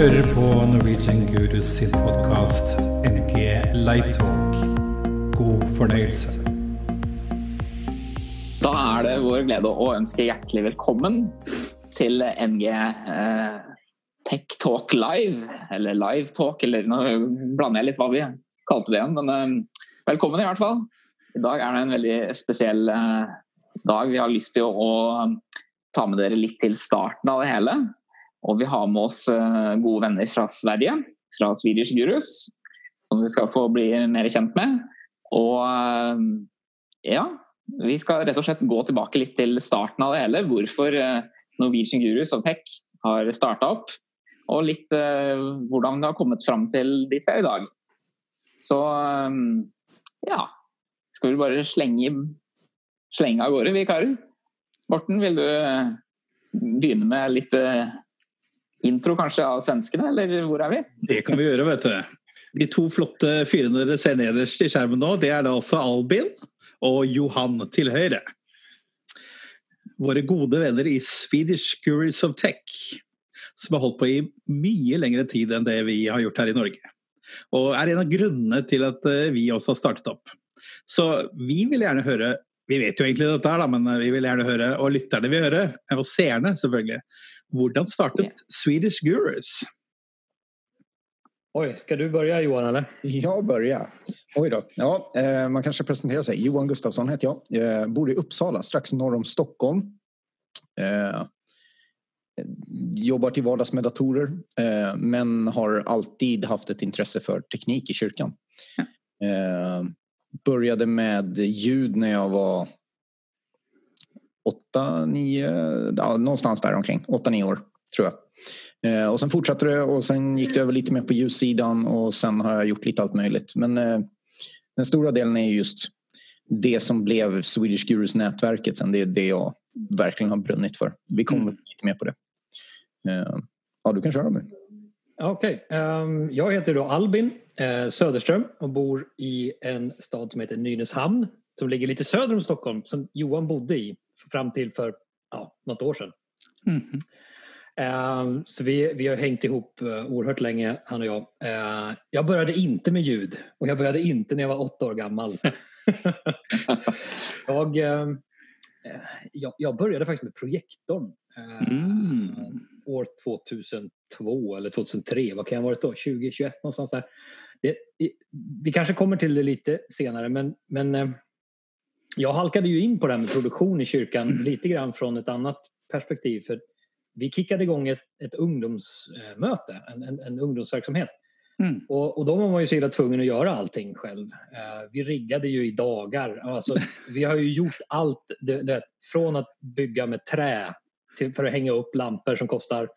hører på Norwegian Gurus sin podkast NG Livetalk. God fornøyelse. Da er det vår glede å ønske hjertelig velkommen til NG eh, Tech Talk Live. Eller Live Talk, eller nå blander jeg litt hva vi kalte det igjen. Men eh, velkommen i hvert fall. I dag er det en veldig spesiell eh, dag. Vi har lyst til å, å ta med dere litt til starten av det hele. Och vi har med oss eh, goda vänner från Sverige, från Swedish Gurus, som vi ska få bli mer kjent med. Och eh, ja, vi ska rätt och gå tillbaka lite till starten av det hela, varför eh, Norwegian Gurus og Tech har startat och lite litt hur det har kommit fram till dit vi idag. i. Så ja ska vi bara slänga, slänga av gårde, vi karlar? Morten, vill du börja med lite intro kanskje av svenskene, eller hvor er vi? Det kan vi gjøre, vet du. De to flotte fyrene dere ser nederst i skjermen nå, det er da altså Albin og Johan til høyre. Våre gode venner i Swedish Gurus of Tech, som har holdt på i mye lengre tid enn det vi har gjort her i Norge. Og er en av grunnene til at eh, vi også har startet opp. Så vi vil gjerne høre Vi vet jo egentlig dette her, men eh, vi vil gjerne høre, og lytterne vil høre, og seerne selvfølgelig, Hvordan startet Swedish Gurus? Oj, ska du börja Johan eller? Jag börjar. Oj då. Ja, eh, man kanske presenterar sig. Johan Gustafsson heter jag. jag. Eh, bor i Uppsala, strax norr om Stockholm. Eh, jobbar till vardags med datorer men har alltid haft ett intresse för teknik i kyrkan. Eh, började med ljud när jag var åtta, nio, ja, någonstans där omkring. Åtta, nio år tror jag. Eh, och sen fortsatte det och sen gick det över lite mer på ljussidan och sen har jag gjort lite allt möjligt. Men eh, den stora delen är just det som blev Swedish Gurus nätverket sen. Det är det jag verkligen har brunnit för. Vi kommer mm. lite mer på det. Eh, ja, du kan köra nu. Okej, okay. um, ehm, jag heter då Albin eh, Söderström och bor i en stad som heter Nynäshamn som ligger lite söder om Stockholm som Johan bodde i fram till för ja, något år sedan. Mm. Så vi, vi har hängt ihop uh, oerhört länge han och jag. Uh, jag började inte med ljud och jag började inte när jag var åtta år gammal. jag, uh, jag, jag, började faktiskt med projektorn mm. år 2002 eller 2003. Vad kan jag ha varit då? 2021 någonstans där. Det, vi kanske kommer till det lite senare men, men jag halkade ju in på det här med produktion i kyrkan lite grann från ett annat perspektiv. För vi kickade igång ett, ett ungdomsmöte, en, en, en ungdomsverksamhet. Mm. Och, och då var man ju så illa tvungen att göra allting själv. Uh, vi riggade ju i dagar. Alltså, vi har ju gjort allt, det, det, från att bygga med trä till, för att hänga upp lampor som kostar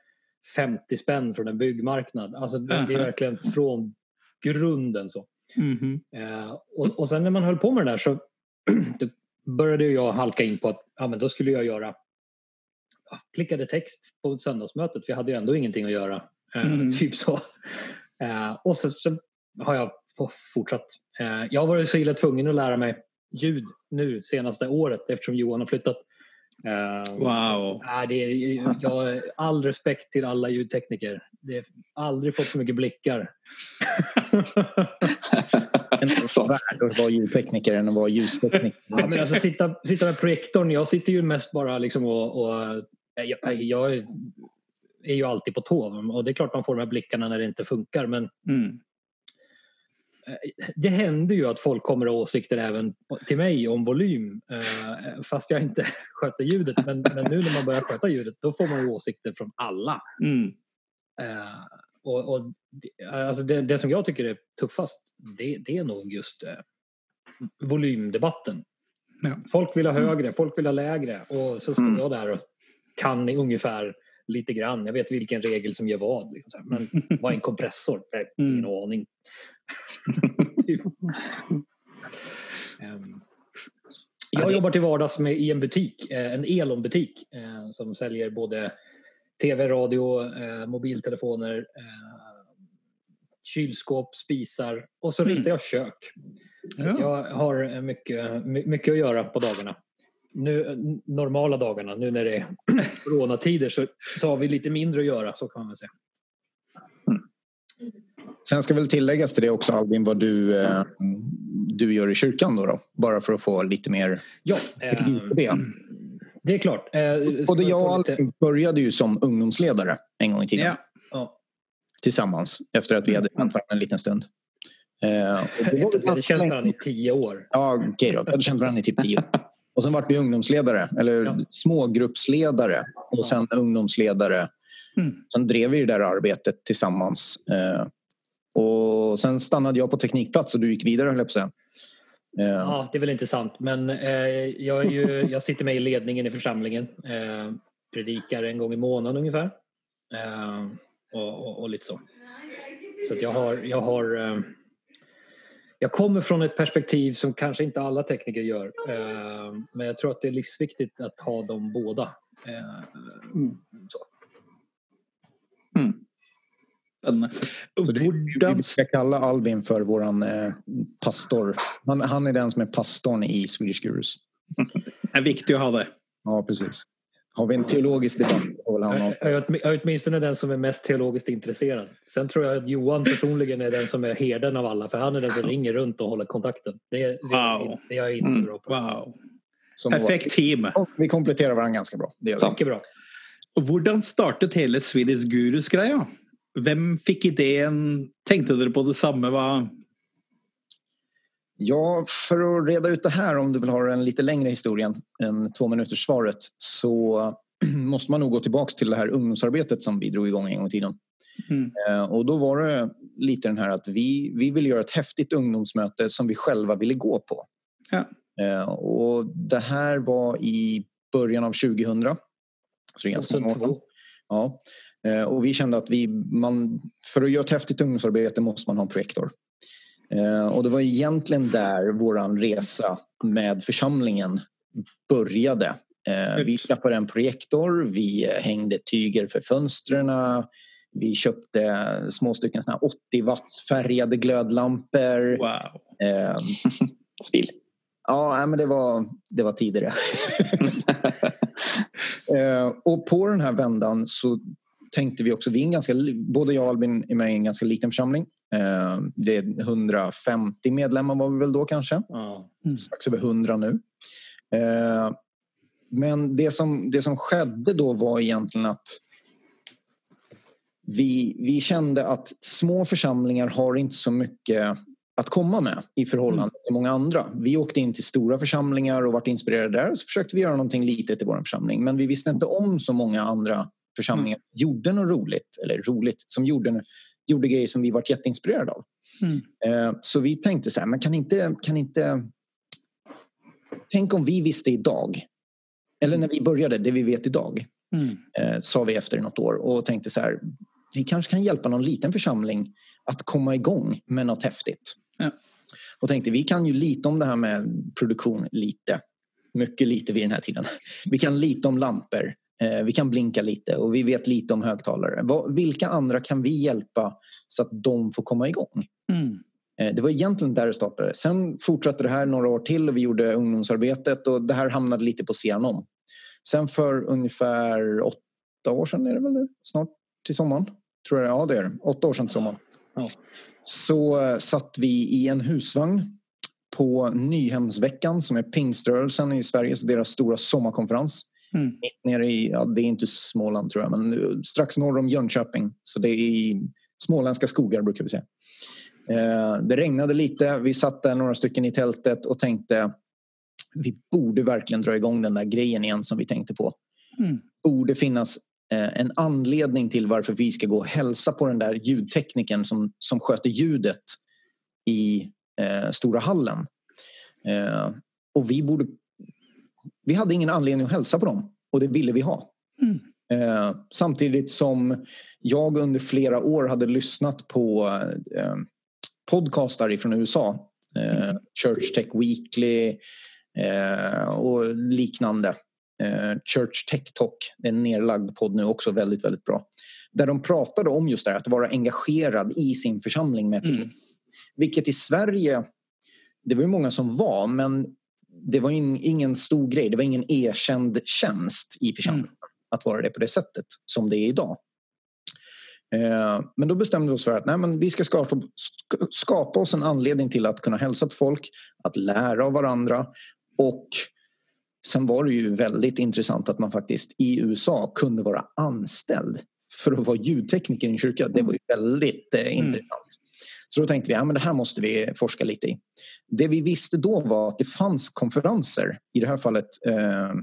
50 spänn från en byggmarknad. Alltså, det är verkligen från grunden så. Mm. Uh, och, och sen när man höll på med det där så då började jag halka in på att ja, men då skulle jag göra ja, klickade text på söndagsmötet jag hade ju ändå ingenting att göra. Eh, mm. typ så. Eh, och så, så, har jag fortsatt. Eh, jag har varit så illa tvungen att lära mig ljud nu senaste året eftersom Johan har flyttat. Uh, wow! Äh, det är, jag, all respekt till alla ljudtekniker. Det har aldrig fått så mycket blickar. en värld att vara ljudtekniker än att vara ljustekniker. Ja, men alltså, sitta, sitta med projektorn, jag sitter ju mest bara liksom och, och jag, jag, är ju alltid på tå och det är klart man får de här blickarna när det inte funkar men mm. Det händer ju att folk kommer med åsikter även till mig om volym eh, fast jag inte sköter ljudet men, men nu när man börjar sköta ljudet då får man ju åsikter från alla. Mm. Och, och alltså det, det, som jag tycker är tuffast det, det är nog just eh, volymdebatten. Ja. Folk vill ha mm. högre, folk vill ha lägre och så står mm. jag där och kan ungefär lite grann. Jag vet vilken regel som gör vad. Liksom. Men vad är en kompressor? Ingen mm. aning. um, jag jobbar till vardags med, i en butik, eh, en Elon-butik eh, som säljer både tv, radio, eh, mobiltelefoner, eh, kylskåp, spisar och så ritar mm. jag kök. Så ja. jag har mycket, mycket att göra på dagarna. Nu, normala dagarna, nu när det är coronatider så, så har vi lite mindre att göra, så kan man säga. Sen ska väl tilläggas till det också Albin vad du, eh, du gör i kyrkan då, då. Bara för att få lite mer Ja, eh, det. är klart. Eh, Både jag och lite- började ju som ungdomsledare en gång i tiden. Ja. Ja. Tillsammans efter att vi hade känt varandra en liten stund. Eh, Vi hade känt varandra i tio år. Ja, okej då. Vi hade känt varandra i typ tio år. Och sen vart vi ungdomsledare, eller Ja. smågruppsledare och sen ungdomsledare. Mm. Sen drev vi det där arbetet tillsammans. Eh, och sen stannade jag på teknikplats och du gick vidare höll jag på att säga. Eh, Ja, det är väl inte sant. Men eh, jag, är ju, jag sitter med i ledningen i församlingen. Eh, predikar en gång i månaden ungefär. Och, och, och lite så. Så jag har... Jag, har jag kommer från ett perspektiv som kanske inte alla tekniker gör. Men jag tror att det är livsviktigt att ha dem båda. Eh, så. Det, Hvordan vi ska kalla Albin för våran eh, pastor. Han, han är den som är pastorn i Swedish Gurus. är viktigt att ha det? Ja, precis. Har vi en teologisk debatt väl han. Jag, åtminstone den som är mest teologiskt intresserad. Sen tror jag att Johan personligen är den som är herden av alla för han är den som ringer runt och håller kontakten. Det, det, Wow. det är jag inte Mm. bra på. Wow. Som Perfekt team. Och Vi kompletterar varandra ganska bra. Det gör vi. Bra. Hvordan startet hele Swedish Gurus-greia? Hvem fikk ideen? Tenkte dere på det samme? Hva? Ja, för att reda ut det här om du vill ha en lite längre historien än två minuters svaret så måste man nog gå tillbaks till det här ungdomsarbetet som vi drog igång en gång i tiden. Mm. Eh, Och då var det lite den här att vi, vi ville göra ett häftigt ungdomsmöte som vi själva ville gå på. Ja. Eh, Och det här var i början av 2000. Så det är ganska många år sedan. 2002. Ja. Eh, Och vi kände att vi, man, för att göra ett häftigt ungdomsarbete måste man ha en projektor. Eh, Och det var egentligen där våran resa med församlingen började. Eh, Vi skaffade en projektor, vi hängde tyger för fönstren. Vi köpte små stycken såna här 80 watts färgade glödlampor. Wow. Eh, Stil. Ja, men det var, det var tidigare. Eh, och på den här vändan så tänkte vi också, vi är en ganska, både jag och Albin är med i en ganska liten församling. Eh, det är 150 medlemmar var vi väl då kanske. Ja. Strax över 100 nu. Eh, men det som, det som skedde då var egentligen att vi, vi kände att små församlingar har inte så mycket att komma med i förhållande till många andra. Vi åkte in till stora församlingar och vart inspirerade där. Så försökte vi göra någonting litet i vår församling. Men vi visste inte om så många andra församlingar gjorde något roligt. Eller roligt, som gjorde, gjorde grejer som vi var jätteinspirerade av. Mm. Eh, Så vi tänkte så här, men kan inte, kan inte... Tänk om vi visste idag. Eller när vi började, det vi vet idag. Mm. Eh, sa vi efter något år och tänkte så här. Vi kanske kan hjälpa någon liten församling att komma igång med något häftigt. Ja. Och tänkte vi kan ju lite om det här med produktion lite. Mycket lite vid den här tiden. Vi kan lite om lampor. Eh, vi kan blinka lite och vi vet lite om högtalare. Vilka andra kan vi hjälpa så att de får komma igång? Mm. Eh, Det var egentligen där det startade. Sen fortsatte det här några år till och vi gjorde ungdomsarbetet och det här hamnade lite på sidan om. Sen för ungefär åtta år sedan är det väl nu? Snart till sommaren. Tror jag, ja det är det. Åtta år sedan till sommaren. Ja. Så eh, satt vi i en husvagn på Nyhemsveckan som är pingströrelsen i Sveriges deras stora sommarkonferens. Mm. Mitt nere i, ja det är inte Småland tror jag, men strax norr om Jönköping. Så det är i småländska skogar brukar vi säga. Eh, Det regnade lite, vi satt där några stycken i tältet och tänkte vi borde verkligen dra igång den där grejen igen som vi tänkte på. Mm. Borde finnas eh, en anledning till varför vi ska gå och hälsa på den där ljudteknikern som, som sköter ljudet i eh, stora hallen. Eh, och vi borde... Vi hade ingen anledning att hälsa på dem och det ville vi ha. Mm. Eh, samtidigt som jag under flera år hade lyssnat på eh, podcastar ifrån USA. Eh, Church Tech Weekly eh, och liknande. Eh, Church Tech Talk, en nedlagd podd nu också, väldigt, väldigt bra. Där de pratade om just det här, att vara engagerad i sin församling med teknik. Mm. Vilket i Sverige, det var ju många som var, men det var in, ingen stor grej. Det var ingen erkänd tjänst i församlingen att vara det på det sättet som det är idag. Eh, men då bestämde vi oss för att nej, men vi ska skapa, skapa oss en anledning till att kunna hälsa på folk, att lära av varandra och sen var det ju väldigt intressant att man faktiskt i USA kunde vara anställd för att vara ljudtekniker i en kyrka. Det var ju väldigt eh, mm. intressant. Så då tänkte vi att ja, det här måste vi forska lite i. Det vi visste då var att det fanns konferenser, i det här fallet eh,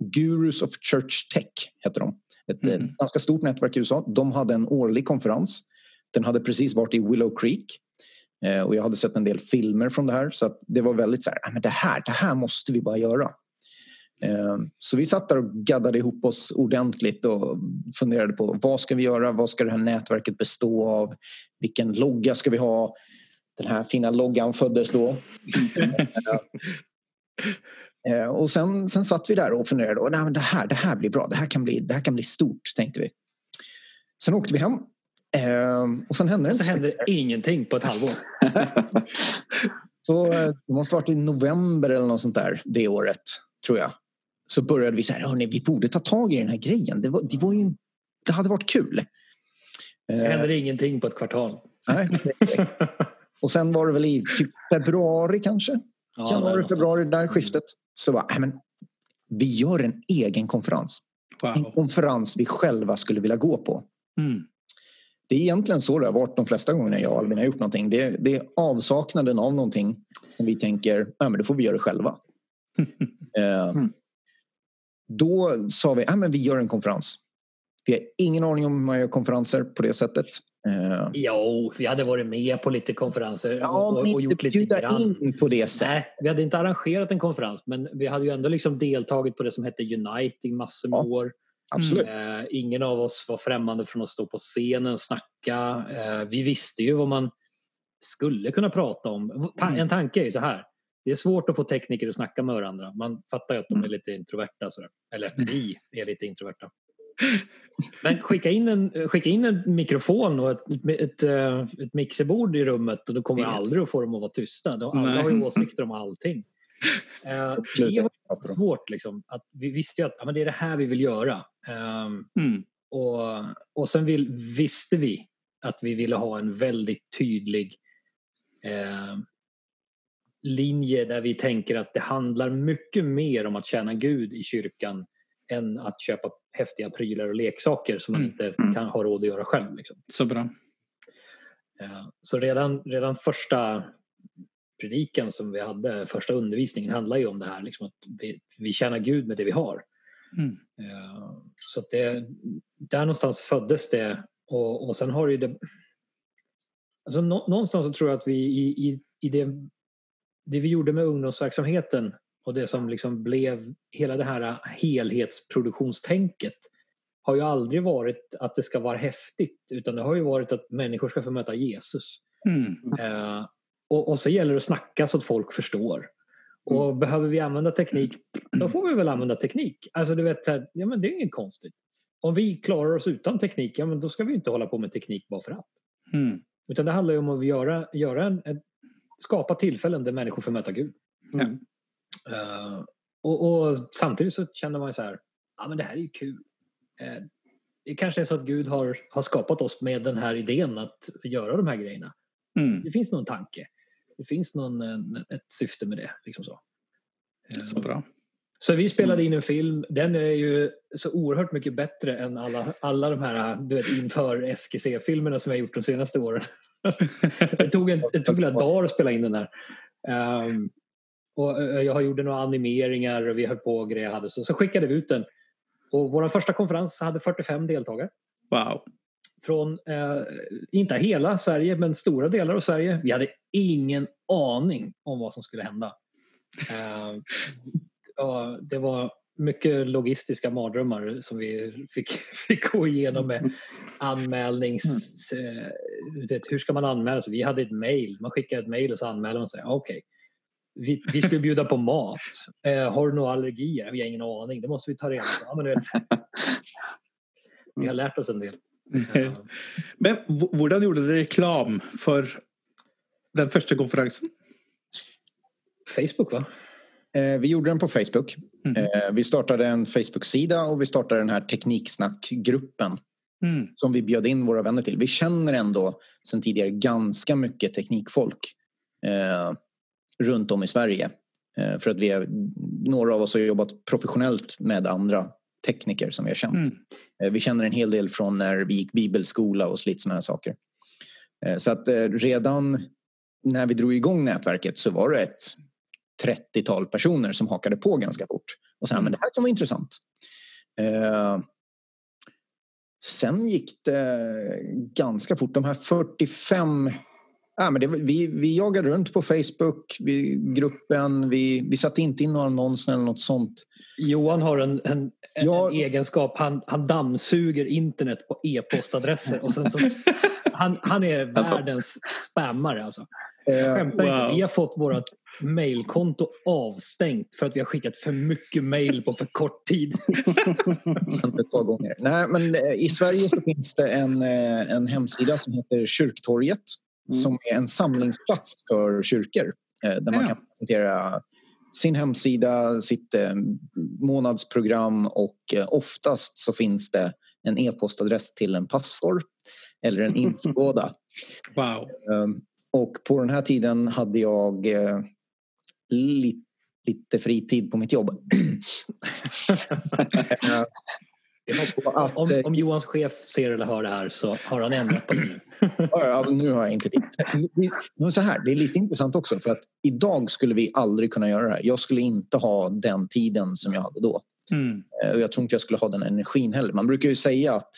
Gurus of Church Tech hette de. Ett mm. ganska stort nätverk i USA. De hade en årlig konferens. Den hade precis varit i Willow Creek. Eh, och jag hade sett en del filmer från det här så att det var väldigt så här, men det här, det här måste vi bara göra. Eh, så vi satt där och gaddade ihop oss ordentligt och funderade på vad ska vi göra? Vad ska det här nätverket bestå av? Vilken logga ska vi ha? Den här fina loggan föddes då. Eh, och sen, sen satt vi där och funderade. Och, Nej, men det, här, det här blir bra. Det här, kan bli, det här kan bli stort, tänkte vi. Sen åkte vi hem. Eh, och sen hände det inte så hände ingenting på ett halvår. så det måste ha varit i november eller något sånt där det året, tror jag så började vi här, hörni, vi borde ta tag i den här grejen. Det, var, det, var ju, det hade varit kul. Det händer uh, ingenting på ett kvartal. Nej. och sen var det väl i typ februari kanske? Ja, Januari, februari, där skiftet. Så var men vi gör en egen konferens. Wow. En konferens vi själva skulle vilja gå på. Mm. Det är egentligen så det har varit de flesta gångerna jag och Albin har gjort någonting. Det, det är avsaknaden av någonting som vi tänker, ja men då får vi göra det själva. uh, mm. Då sa vi att ah, vi gör en konferens. Vi har ingen aning om hur man gör konferenser på det sättet. Uh, jo, vi hade varit med på lite konferenser ja, och, och gjort lite grann. in på det sättet. Nej, vi hade inte arrangerat en konferens men vi hade ju ändå liksom deltagit på det som hette Uniting massor med ja, år. Absolut. Uh, ingen av oss var främmande från att stå på scenen och snacka. Uh, vi visste ju vad man skulle kunna prata om. En tanke är ju så här det är svårt att få tekniker att snacka med varandra. Man fattar ju att de är mm. lite introverta. Sådär. Eller vi är lite introverta. Men skicka in en, skicka in en mikrofon och ett, ett, eh, ett mixerbord i rummet och då kommer yes. aldrig att få dem att vara tysta. De, alla har ju åsikter om allting. Uh, det var svårt. Liksom, att vi visste ju att ja, men det är det här vi vill göra. Um, mm. och, och sen vill, visste vi att vi ville ha en väldigt tydlig uh, linje där vi tänker att det handlar mycket mer om att tjäna Gud i kyrkan än att köpa häftiga prylar och leksaker som man mm. inte mm. kan ha råd att göra själv. Liksom. Så bra. Så redan, redan första predikan som vi hade, första undervisningen handlar ju om det här liksom att vi, vi tjänar Gud med det vi har. Mm. Så att det, där någonstans föddes det och, och sen har ju det Alltså någonstans så tror jag att vi i, i, i det det vi gjorde med ungdomsverksamheten och det som liksom blev hela det här helhetsproduktionstänket har ju aldrig varit att det ska vara häftigt utan det har ju varit att människor ska få möta Jesus. Mm. Eh, och, och, så gäller det att snacka så att folk förstår. Och mm. behöver vi använda teknik, då får vi väl använda teknik. Alltså du vet, ja men det är inget konstigt. Om vi klarar oss utan teknik, ja men då ska vi inte hålla på med teknik bara för att. Mm. Utan det handlar ju om att göra, göra en, en, skapa tillfällen där människor får möta Gud. Mm. Uh, och, och, samtidigt så känner man ju så här, ja men det här är ju kul. Uh, det kanske är så att Gud har, har skapat oss med den här idén att göra de här grejerna. Mm. Det finns någon tanke. Det finns någon, ett syfte med det. Liksom så. så bra. Så vi spelade in en film. Den är ju så oerhört mycket bättre än alla, alla de här du vet, inför SGC-filmerna som jag gjort de senaste åren. det tog, en, det tog flera dagar att spela in den här. Um, och eh, jag gjorde några animeringar och vi höll på och grejer. Hade, så, så skickade vi ut den. Och vår första konferens hade 45 deltagare. Wow. Från, eh, inte hela Sverige, men stora delar av Sverige. Vi hade ingen aning om vad som skulle hända. Uh, ja, det var mycket logistiska mardrömmar som vi fick, fick gå igenom med anmälnings... Mm. Eh, vet, hur ska man anmäla sig? Vi hade ett mail. Man skickade ett mail och så anmälde man sig. Okej, okay. vi, vi skulle bjuda på mat. Eh, har du några allergier? Vi har ingen aning. Det måste vi ta reda på. Ja, men vet, vi har lärt oss en del. men hur gjorde du reklam för den första konferensen? Facebook va? Eh, vi gjorde den på Facebook. Mm. Vi startade en Facebook-sida och vi startade den här Tekniksnack-gruppen Mm. som vi bjöd in våra vänner till. Vi känner ändå sedan tidigare ganska mycket teknikfolk eh, runt om i Sverige. Eh, för att vi är, några av oss har jobbat professionellt med andra tekniker som vi har känt. Mm. Eh, vi känner en hel del från när vi gick bibelskola och lite sådana här saker. Eh, så att eh, redan när vi drog igång nätverket så var det ett 30-tal personer som hakade på ganska fort och sa men det här kan vara intressant. Eh, sen gick det ganska fort. De här 45 Ja, men det, vi, vi jagade runt på Facebook, vi, gruppen, vi, vi satte inte in några annonser eller något sånt. Johan har en, en, en, Ja. en egenskap. Han, han dammsuger internet på e-postadresser. Och sen så, han, han är världens spammare. Alltså. Jag Eh, skämtar inte. wow. Vi har fått vårt mailkonto avstängt för att vi har skickat för mycket mail på för kort tid. ett par gånger. Nej, men eh, I Sverige så finns det en, eh, en hemsida som heter Kyrktorget Mm. som är en samlingsplats för kyrkor eh, där man Ja. kan presentera sin hemsida, sitt månadsprogram och oftast så finns det en e-postadress till en pastor eller en inlåda. Wow. Um, Och på den här tiden hade jag eh, li, lite fritid på mitt jobb. Att, Om, eh, om Johans chef ser eller hör det här så har han ändrat på det nu. Ja, nu har jag inte Men så här, det är lite intressant också för att idag skulle vi aldrig kunna göra det här. Jag skulle inte ha den tiden som jag hade då. Mm. Eh, Och jag tror inte jag skulle ha den energin heller. Man brukar ju säga att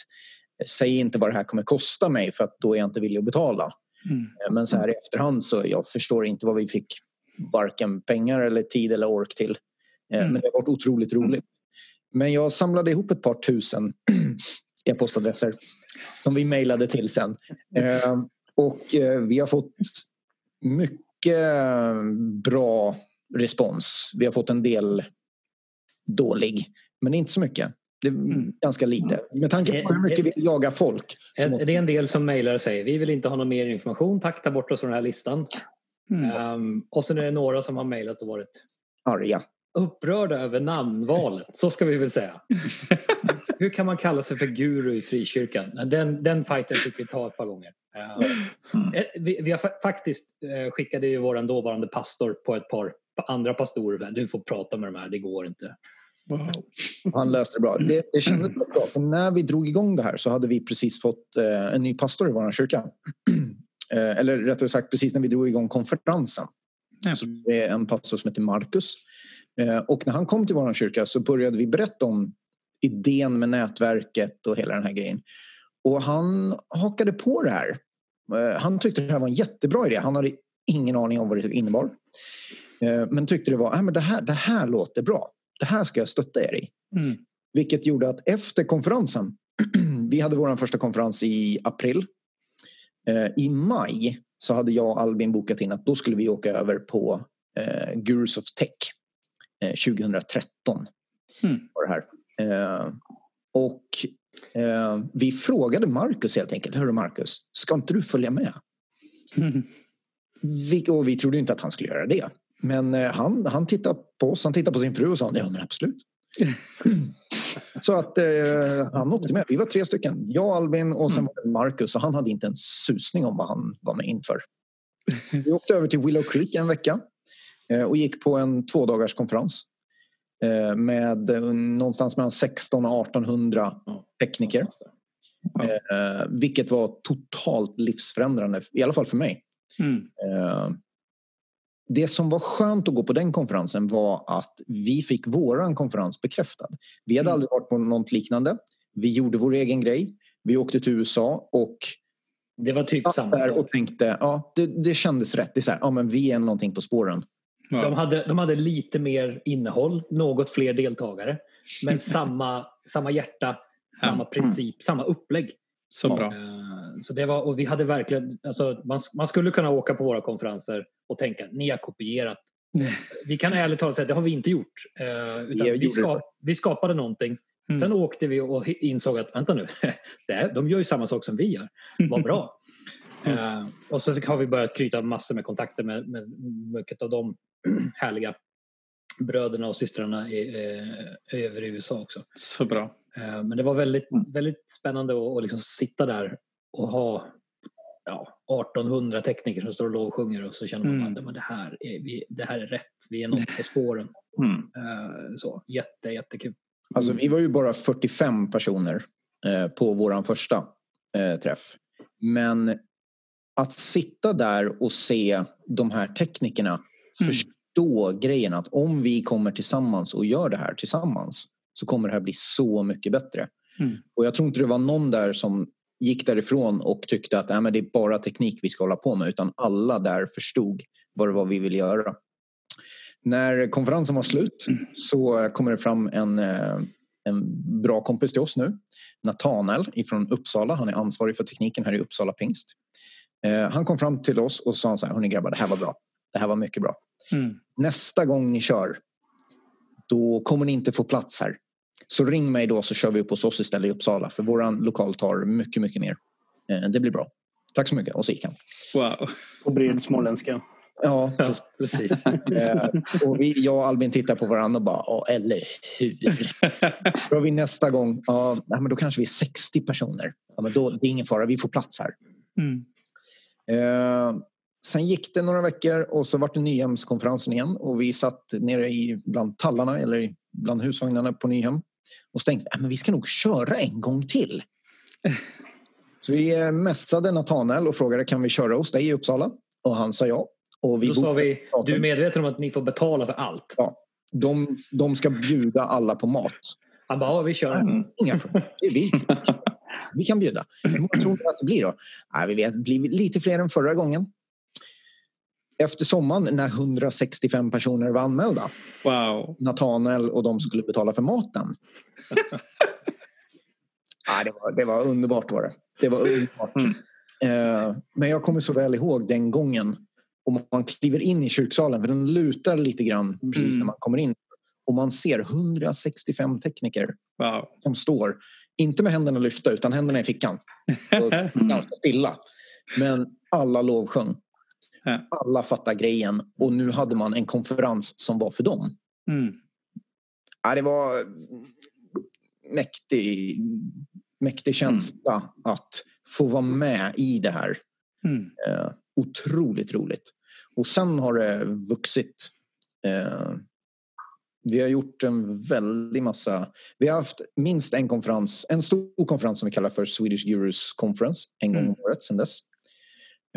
eh, säg inte vad det här kommer kosta mig för att då är jag inte villig att betala. Mm. Men så här i efterhand så jag förstår inte vad vi fick varken pengar eller tid eller ork till. Eh, Mm. Men det har varit otroligt roligt. Men jag samlade ihop ett par tusen e-postadresser som vi mejlade till sen. Eh, Och eh, vi har fått mycket bra respons. Vi har fått en del dålig, men inte så mycket. Det är Mm. ganska lite. Med tanke på hur mycket vi jagar folk. Är måste- är det en del som mejlar och säger vi vill inte ha någon mer information, tack ta bort oss från den här listan. Mm. Ehm, och sen är det några som har mejlat och varit arga. upprörda över namnvalet, så ska vi väl säga. Hur kan man kalla sig för guru i frikyrkan? Den, den fighten fick vi ta ett par gånger. Ehm, eh, vi, vi har fa- faktiskt eh, skickade ju vår dåvarande pastor på ett par andra pastorer. Du får prata med de här, det går inte. Wow. Han löste det bra. Det, det kändes bra. För när vi drog igång det här så hade vi precis fått eh, en ny pastor i vår kyrka. Eh, eller rättare sagt precis när vi drog igång konferensen. Så det är en pastor som heter Marcus. Eh, och när han kom till vår kyrka så började vi berätta om idén med nätverket och hela den här grejen. Och han hakade på det här. Eh, han tyckte det här var en jättebra idé. Han hade ingen aning om vad det innebar. Men tyckte det var, äh, men det, här, det här låter bra. Det här ska jag stötta er i. Mm. Vilket gjorde att efter konferensen, vi hade vår första konferens i april. Eh, I maj så hade jag och Albin bokat in att då skulle vi åka över på eh, Gurus of Tech eh, 2013. Mm. Var det här. Eh, och eh, vi frågade Marcus helt enkelt, hörru Marcus, ska inte du följa med? Mm. Vi, och vi trodde inte att han skulle göra det. Men eh, han, han tittade på oss, han tittade på sin fru och sa ja men absolut. Så att eh, han åkte med. Vi var tre stycken. Jag, Albin och sen var det Marcus och han hade inte en susning om vad han var med inför. Så vi åkte över till Willow Creek en vecka eh, och gick på en två dagars konferens eh, med eh, någonstans mellan 16 och 1800 tekniker. Eh, vilket var totalt livsförändrande, i alla fall för mig. Mm. Det som var skönt att gå på den konferensen var att vi fick våran konferens bekräftad. Vi hade Mm. aldrig varit på något liknande. Vi gjorde vår egen grej. Vi åkte till USA och Det var typ samma sak. och tänkte, ja det, det kändes rätt. Det är så här, ja men vi är någonting på spåren. De Wow. hade, de hade lite mer innehåll, något fler deltagare. Men samma, samma hjärta, samma princip, samma upplägg. Så bra. Eh, Så det var, och vi hade verkligen, alltså man, man skulle kunna åka på våra konferenser och tänka ni har kopierat. Vi kan ärligt talat säga att det har vi inte gjort. Eh, Utan Vi vi, ska, vi skapade någonting. Mm. Sen åkte vi och insåg att vänta nu, här, de gör ju samma sak som vi gör. Vad bra. Eh, och så har vi börjat knyta massor med kontakter med, med mycket av de härliga bröderna och systrarna i, eh, över i USA också. Så bra. Eh, men det var väldigt, väldigt spännande att, att liksom sitta där och ha ja, 1800 tekniker som står och lovsjunger och så känner man Mm. att det, här är, vi, det här är rätt. Vi är något på spåren. Mm. Eh, Så, jätte, jättekul. Alltså, vi var ju bara 45 personer eh, på våran första eh, träff. Men att sitta där och se de här teknikerna Mm. förstå grejen att om vi kommer tillsammans och gör det här tillsammans så kommer det här bli så mycket bättre. Mm. Och jag tror inte det var någon där som gick därifrån och tyckte att Nej, det är bara teknik vi ska hålla på med utan alla där förstod vad det var vi ville göra. När konferensen var slut så kommer det fram en, eh, en bra kompis till oss nu. Nathanael ifrån Uppsala. Han är ansvarig för tekniken här i Uppsala Pingst. Eh, Han kom fram till oss och sa så här, hörni grabbar, det här var bra. Det här var mycket bra. Mm. Nästa gång ni kör, då kommer ni inte få plats här. Så ring mig då så kör vi upp hos oss istället i Uppsala. För våran lokal tar mycket, mycket mer. Eh, Det blir bra. Tack så mycket. Och så gick han. Wow. På bred småländska. Ja, precis. Eh, och vi, jag och Albin tittar på varandra och bara, ja, eller hur? Då har vi nästa gång, ja, men då kanske vi är 60 personer. Ja, men då, det är ingen fara, vi får plats här. Mm. Eh, sen gick det några veckor och så var det Nyhemskonferensen igen och vi satt nere i bland tallarna eller bland husvagnarna på Nyhem och så tänkte vi, "Ja, men vi ska nog köra en gång till. Så vi eh, mässade Nathanael och frågade kan vi köra hos dig i Uppsala? Och han sa ja. Och vi Då sa vi, du är medveten om att ni får betala för allt? de, de ska bjuda alla på mat. Han bara, ja vi kör. Mm. Inga problem. Det är vi. Vi kan bjuda. Hur många tror ni att det blir då? Nej, vi vet, det blir lite fler än förra gången. Efter sommaren när 165 personer var anmälda. Wow. Nathanael och de skulle betala för maten. Nej, det, var, det var underbart var det. Det var underbart. Mm. Eh, men jag kommer så väl ihåg den gången. Om man kliver in i kyrksalen, för den lutar lite grann precis Mm. när man kommer in. Och man ser 165 tekniker Wow. som står, inte med händerna lyfta utan händerna i fickan. Och ganska stilla. Men alla lovsjöng. Ja. Alla fattar grejen och nu hade man en konferens som var för dem. Mm. Ja, det var mäktig, mäktig känsla att få vara med i det här. Mm. Eh, otroligt roligt. Och sen har det vuxit. Eh, vi har gjort en väldig massa. Vi har haft minst en konferens, en stor konferens som vi kallar för Swedish Gurus Conference en gång om året sedan dess.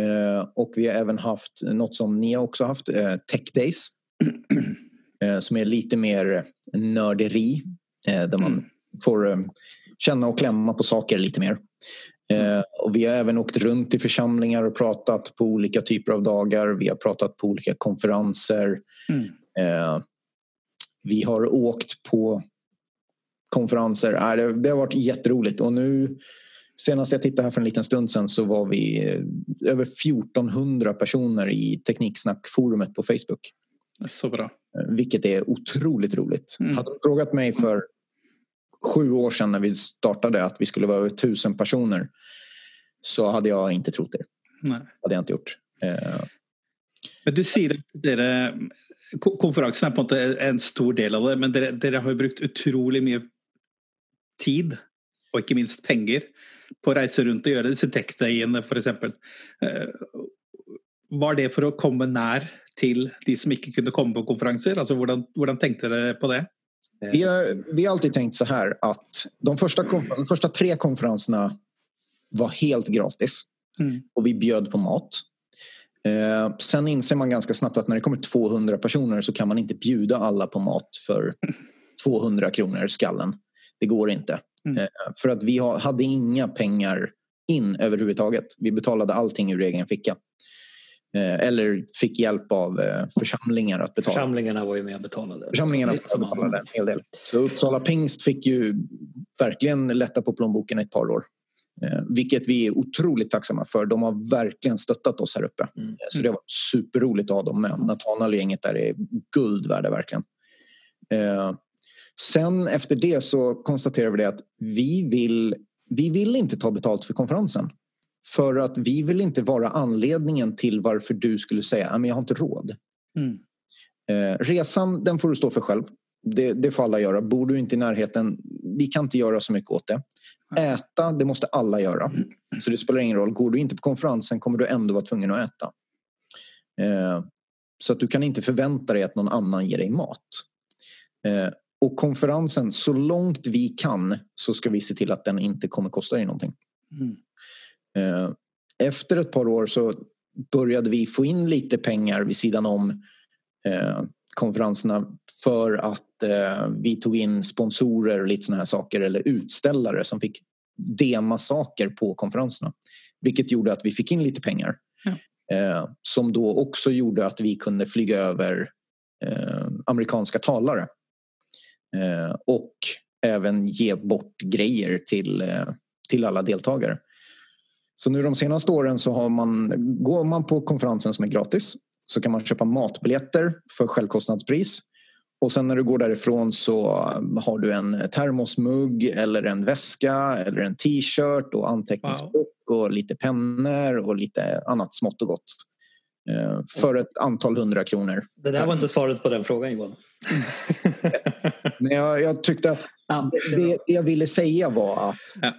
Eh, och vi har även haft något som ni har också haft, eh, Tech Days. eh, som är lite mer nörderi. Där man Mm. får känna och klämma på saker lite mer. Eh, och vi har även åkt runt i församlingar och pratat på olika typer av dagar. Vi har pratat på olika konferenser. Mm. Vi har åkt på konferenser. Det, det har varit jätteroligt och nu senast jag tittade här för en liten stund sedan så var vi eh, över 1400 personer i Tekniksnackforumet på Facebook. Så bra. Eh, Vilket är otroligt roligt. Mm. Hade du frågat mig för sju år sedan när vi startade att vi skulle vara över tusen personer så hade jag inte trott det. Nej. hade jag inte gjort. Eh, Men du sier at dere ko- Konferansen er på en måte en stor del av det, men dere, dere har jo brukt utrolig mye tid, og ikke minst penger, på å reise rundt og gjøre disse tech-dayene f.eks. Eh, Var det for å komme nær til de som ikke kunne komme på konferanser? Altså, hvordan, hvordan tenkte dere på det? vi, har, vi har alltid tänkt så här att de första, de första tre konferenserna var helt gratis Mm. och vi bjöd på mat. Eh, sen inser man ganska snabbt att när det kommer 200 personer så kan man inte bjuda alla på mat för 200 kronor skallen. Det går inte. Mm. Eh, för att vi ha, hade inga pengar in överhuvudtaget. Vi betalade allting ur egen ficka. Eh, eller fick hjälp av eh, församlingar att betala. Församlingarna var ju med och betalade. Församlingarna Som betalade en hel del. Så Uppsala Pingst fick ju verkligen lätta på plånboken ett par år. Vilket vi är otroligt tacksamma för. De har verkligen stöttat oss här uppe. Mm. Så det var superroligt att ha dem med. Nathanael och gänget där är guld värda verkligen. Sen efter det så konstaterar vi det att vi vill, vi vill inte ta betalt för konferensen. För att vi vill inte vara anledningen till varför du skulle säga att jag har inte råd. Mm. Eh, resan den får du stå för själv. Det, det får alla göra. Bor du inte i närheten, vi kan inte göra så mycket åt det. Äta, det måste alla göra. Så det spelar ingen roll. Går du inte på konferensen kommer du ändå vara tvungen att äta. Eh, så att du kan inte förvänta dig att någon annan ger dig mat. Eh, och konferensen, så långt vi kan så ska vi se till att den inte kommer kosta dig någonting. Mm. Eh, efter ett par år så började vi få in lite pengar vid sidan om eh, konferenserna för att eh, vi tog in sponsorer och lite såna här saker eller utställare som fick dema saker på konferenserna. Vilket gjorde att vi fick in lite pengar. Eh, som då också gjorde att vi kunde flyga över amerikanska talare. Eh, och även ge bort grejer till, eh, till alla deltagare. Så nu de senaste åren så har man, går man på konferensen som är gratis så kan man köpa matbiljetter för självkostnadspris. Och sen när du går därifrån så har du en termosmugg eller en väska eller en t-shirt och anteckningsbok wow. och lite pennor och lite annat smått och gott. Eh, för ett antal hundra kronor. Det där var inte svaret på den frågan Johan. Men jag, jag tyckte att det, det, jag ville säga var att Ja.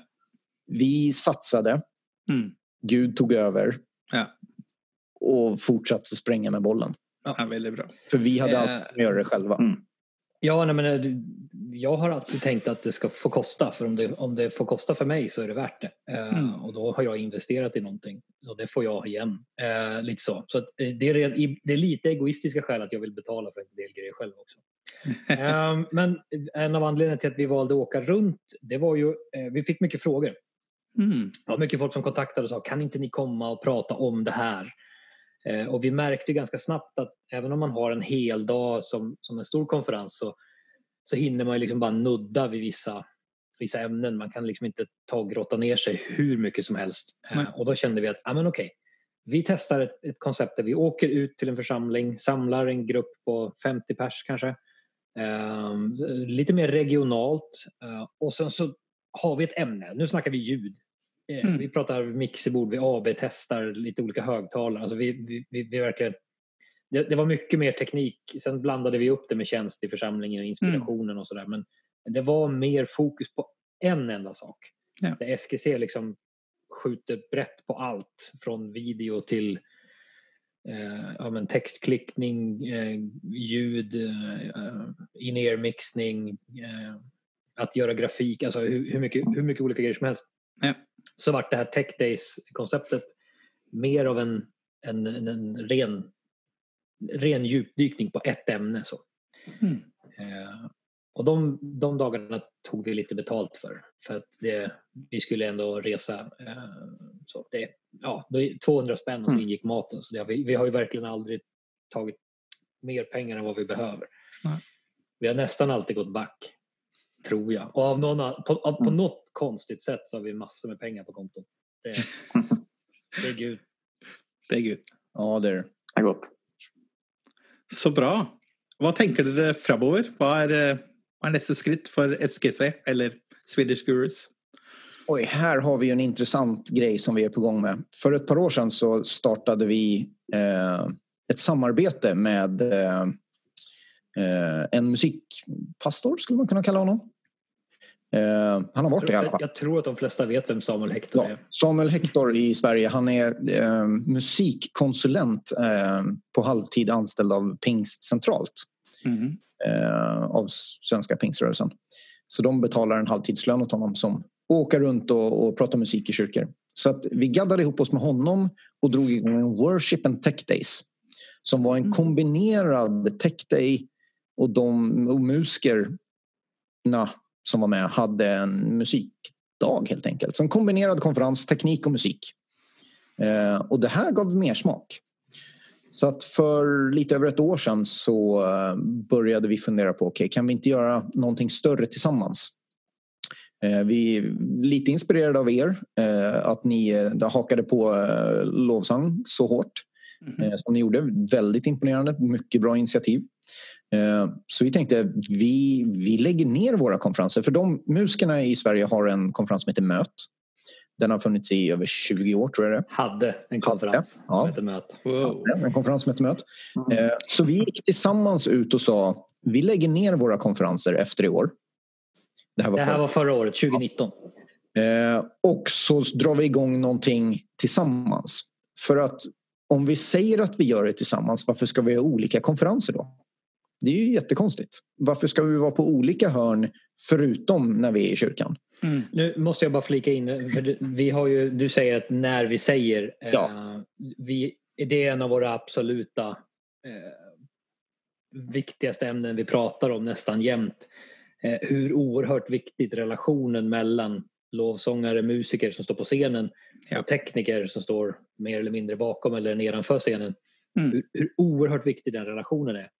vi satsade, Mm. Gud tog över Ja. och fortsatte spränga med bollen. Ja, väldigt bra. För vi hade Eh, alltid kunnat göra det själva. mm. Ja, nej, men eh, jag har alltid tänkt att det ska få kosta. För om det, om det får kosta för mig så är det värt det. Eh, Mm. Och då har jag investerat i någonting. Och det får jag igen. Eh, lite så. så eh, det, är, det är lite egoistiska skäl att jag vill betala för en del grejer själv också. Eh, men en av anledningarna till att vi valde att åka runt, det var ju, eh, vi fick mycket frågor. Mm. Var mycket folk som kontaktade och sa kan inte ni komma och prata om det här? Eh, och vi märkte ganska snabbt att även om man har en hel dag som, som en stor konferens så, så hinner man liksom bara nudda vid vissa, vissa ämnen. Man kan liksom inte ta och grotta ner sig hur mycket som helst. Eh, Nej. och då kände vi att ah, men okej, vi testar ett, ett koncept där vi åker ut till en församling, samlar en grupp på 50 pers kanske. Eh, lite mer regionalt eh, och sen så har vi ett ämne. Nu snackar vi ljud. Eh, Mm. Vi pratar mixerbord, vi AB-testar lite olika högtalare. Alltså vi, vi, vi, vi verkligen, det, det var mycket mer teknik. Sen blandade vi upp det med tjänst i församlingen och inspirationen och sådär. Men det var mer fokus på en enda sak. Ja. Där SGC liksom skjuter brett på allt från video till eh, ja, men textklickning, eh, ljud, eh, in-ear mixning, eh, att göra grafik, alltså hur, hur, mycket, hur mycket olika grejer som helst. Ja. Så vart det här Tech Days-konceptet mer av en, en, en, en ren, ren djupdykning på ett ämne. Så. Mm. Eh, och de, de dagarna tog vi lite betalt för. För att det, vi skulle ändå resa. Eh, så det, ja, det är 200 spänn och så Mm. ingick maten. Så det, har vi, vi har ju verkligen aldrig tagit mer pengar än vad vi behöver. Nej. Vi har nästan alltid gått back. Tror jag. Och av någon, på, av, på Mm. något konstigt sätt så har vi massor med pengar på kontot. Det, det är Gud. Det är gud. Ja, det är det. Det är gott. Så bra. Vad tänker dere framover? Vad är, eh, vad är nästa skritt för SGC eller Swedish Gurus? Oj, här har vi en intressant grej som vi är på gång med. För ett par år sedan så startade vi eh, ett samarbete med eh, eh, en musikpastor skulle man kunna kalla honom. Eh, han har varit det i alla fall. Jag tror att de flesta vet vem Samuel Hector Ja, är. Samuel Hector i Sverige, han är eh, musikkonsulent eh, på halvtid anställd av Pingst centralt Mm. eh, av Svenska pingströrelsen. Så de betalar en halvtidslön åt honom som åker runt och, och pratar musik i kyrkor. Så att vi gaddade ihop oss med honom och drog igång en Worship and Tech Days. Som var en Mm. kombinerad tech day och de och musikerna som var med hade en musikdag helt enkelt. Så en kombinerad konferens, teknik och musik. Eh, och det här gav mer smak. Så att för lite över ett år sedan så eh, började vi fundera på okej, kan vi inte göra någonting större tillsammans? Eh, Vi är lite inspirerade av er, eh, att ni eh, hakade på eh, lovsång så hårt Mhm. eh, som ni gjorde. Väldigt imponerande, mycket bra initiativ. Eh, Så vi tänkte vi, vi lägger ner våra konferenser för de musikerna i Sverige har en konferens som heter Möt. Den har funnits i över 20 år tror jag det. Hade en konferens ja. som heter Möt. Wow. En konferens som heter Möt. Mm. Eh, Så vi gick tillsammans ut och sa vi lägger ner våra konferenser efter i år. Det här var, det här var förra året, 2019. Eh, och så drar vi igång någonting tillsammans. För att om vi säger att vi gör det tillsammans, varför ska vi ha olika konferenser då? Det är ju jättekonstigt. Varför ska vi vara på olika hörn förutom när vi är i kyrkan? Mm. Nu måste jag bara flika in. vi har ju, du säger att när vi säger. Eh, ja. Eh, vi, det är en av våra absoluta eh, viktigaste ämnen vi pratar om nästan jämt. Eh, hur oerhört viktigt relationen mellan lovsångare, musiker som står på scenen ja. och tekniker som står mer eller mindre bakom eller nedanför scenen. Mm. Hur, hur oerhört viktig den relationen är.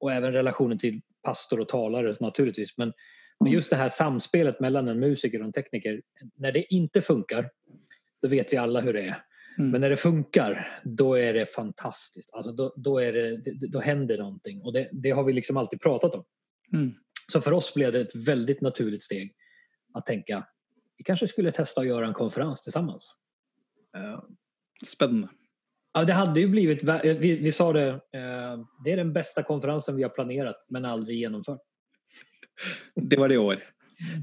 Och även relationen till pastor och talare naturligtvis. Men, men just det här samspelet mellan en musiker och en tekniker. När det inte funkar, då vet vi alla hur det är. Mm. Men när det funkar, då är det fantastiskt. Alltså då, då, är det, då händer någonting och det, det har vi liksom alltid pratat om. Mm. Så för oss blev det ett väldigt naturligt steg att tänka vi kanske skulle testa att göra en konferens tillsammans. Eh, Spännande. Ja, det hade ju blivit, vi, vi sa det, eh, det är den bästa konferensen vi har planerat men aldrig genomfört. Det var det i år.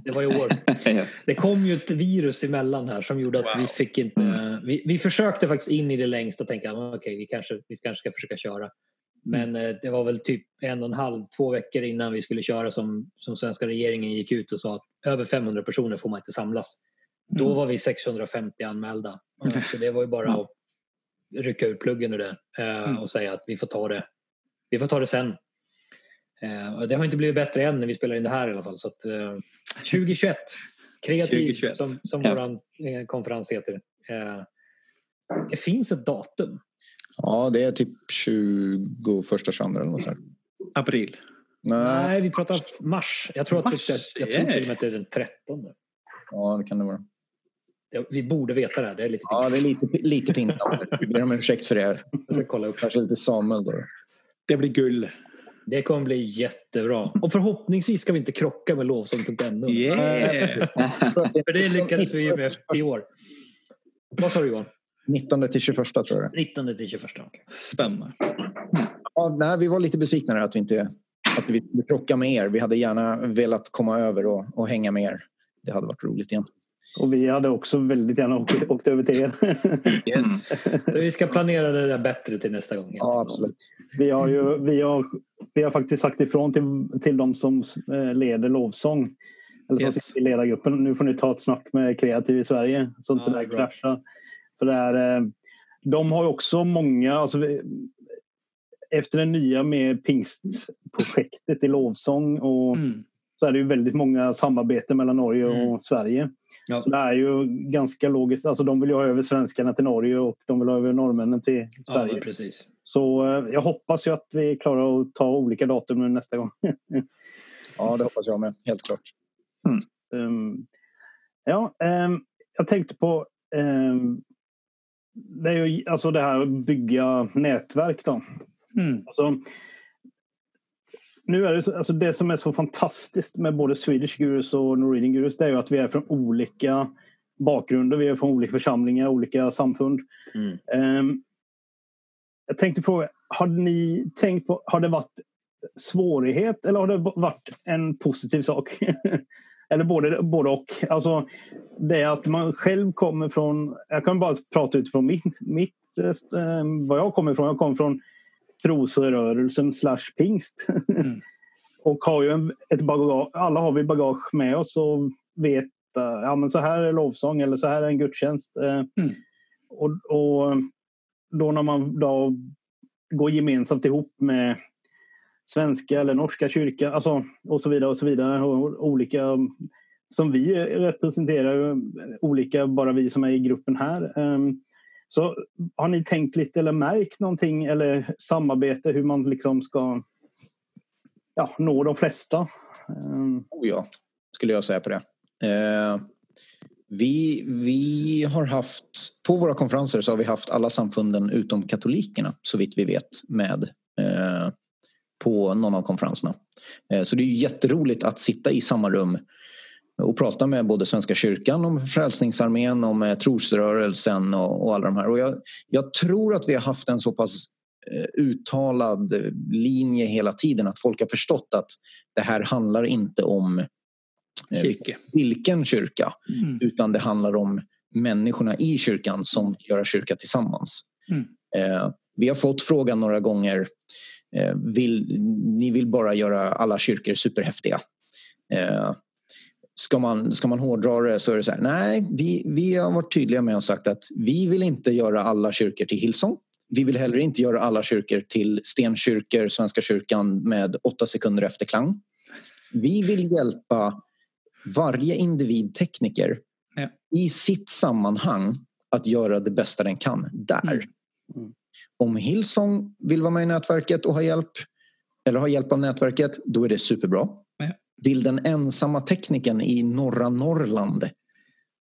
Det var i år. yes. Det kom ju ett virus emellan här som gjorde att wow. vi fick inte... Mm. Vi, vi försökte faktiskt in i det längsta och tänka okej okay, vi, kanske, vi kanske ska försöka köra. Men mm. eh, det var väl typ en och en halv, två veckor innan vi skulle köra som, som svenska regeringen gick ut och sa att över 500 personer får man inte samlas. Mm. Då var vi 650 anmälda. Så det var ju bara att rycka ur pluggen ur det eh, mm. och säga att vi får ta det, vi får ta det sen. Eh, det har inte blivit bättre än när vi spelar in det här i alla fall. Så att, 2021, kreativ 2021. som, som yes. vår konferens heter. Det finns ett datum. Ja, det är typ 21, 22 eller något sånt. April? Nej. Nej, vi pratar mars. Jag tror, mars. Att, jag, jag tror till och med att det är den 13. Ja, det kan det vara. Vi borde veta det här. Det är lite pinsamt. Ja, det är lite, lite pinsamt. Vi ber om ursäkt för det. Jag ska kolla upp. Kanske lite Samuel då. Det blir gull. Det kommer bli jättebra. Och förhoppningsvis ska vi inte krocka med lovsång.no. Yeah. för det lyckades vi med i år. Vad sa du Johan? 19 till 21 tror jag 19 till 21. Okay. Spännande. Ja, nej, vi var lite besvikna där att vi inte att vi skulle krocka med er. Vi hade gärna velat komma över och, och hänga med er. Det hade varit roligt igen. Och vi hade också väldigt gärna åkt, åkt över till er. Yes. vi ska planera det där bättre till nästa gång. Ja, absolut. Vi har, ju, vi har, vi har faktiskt sagt ifrån till, till de som eh, leder lovsång. Eller som yes. sitter i ledargruppen. Nu får ni ta ett snack med Kreativ i Sverige så att ja, det där kraschar. För det är, eh, de har också många, alltså, efter det nya med pingstprojektet i lovsång och mm. Så är det ju väldigt många samarbeten mellan Norge och mm. Sverige. Ja. Så det är ju ganska logiskt. Alltså de vill ju ha över svenskarna till Norge och de vill ha över norrmännen till Sverige. Ja, precis. Så eh, jag hoppas ju att vi klarar att ta olika datum nästa gång. ja, det hoppas jag med. Helt klart. Mm. Um, ja, um, jag tänkte på um, det är ju alltså det här att bygga nätverk då. Mm. Alltså, nu är det, så, alltså det som är så fantastiskt med både Swedish Gurus och Norwegian Gurus det är ju att vi är från olika bakgrunder. Vi är från olika församlingar, olika samfund. Mm. Um, jag tänkte fråga, har ni tänkt på, har det varit svårighet eller har det varit en positiv sak? eller både, både och. Alltså, det att man själv kommer från, jag kan bara prata utifrån mitt, mitt eh, vad jag kommer ifrån. Jag kommer från trosrörelsen slash pingst. Mm. och har ju en, ett bagage, alla har vi bagage med oss och vet ja, men så här är lovsång eller så här är en gudstjänst. Uh, mm. och, och då när man då går gemensamt ihop med svenska eller norska kyrkan alltså, och så vidare och så vidare. Och olika som vi representerar, olika bara vi som är i gruppen här. Um, så har ni tänkt lite eller märkt någonting eller samarbete hur man liksom ska ja, nå de flesta? Ehm. Oh ja, skulle jag säga på det. Eh, vi, vi har haft, på våra konferenser så har vi haft alla samfunden utom katolikerna så vitt vi vet med eh, på någon av konferenserna. Eh, så det är jätteroligt att sitta i samma rum och prata med både Svenska kyrkan om Frälsningsarmén, om eh, trosrörelsen och, och alla de här. Och jag, jag, tror att vi har haft en så pass eh, uttalad linje hela tiden att folk har förstått att det här handlar inte om eh, Kyrke. vilken kyrka. Mm. Utan det handlar om människorna i kyrkan som vill göra kyrka tillsammans. Mm. Eh, vi har fått frågan några gånger. Eh, vill, ni vill bara göra alla kyrkor superhäftiga. Eh, ska, man, ska man hårdra det så är det så här. Nej, vi, vi har varit tydliga med och sagt att vi vill inte göra alla kyrkor till Hillsong. Vi vill heller inte göra alla kyrkor till stenkyrkor, Svenska kyrkan med åtta sekunder efterklang. Vi vill hjälpa varje individ tekniker Ja. i sitt sammanhang att göra det bästa den kan där. Mm. Mm. Om Hillsong vill vara med i nätverket och ha hjälp eller ha hjälp av nätverket, då är det superbra. Vill den ensamma tekniken i norra Norrland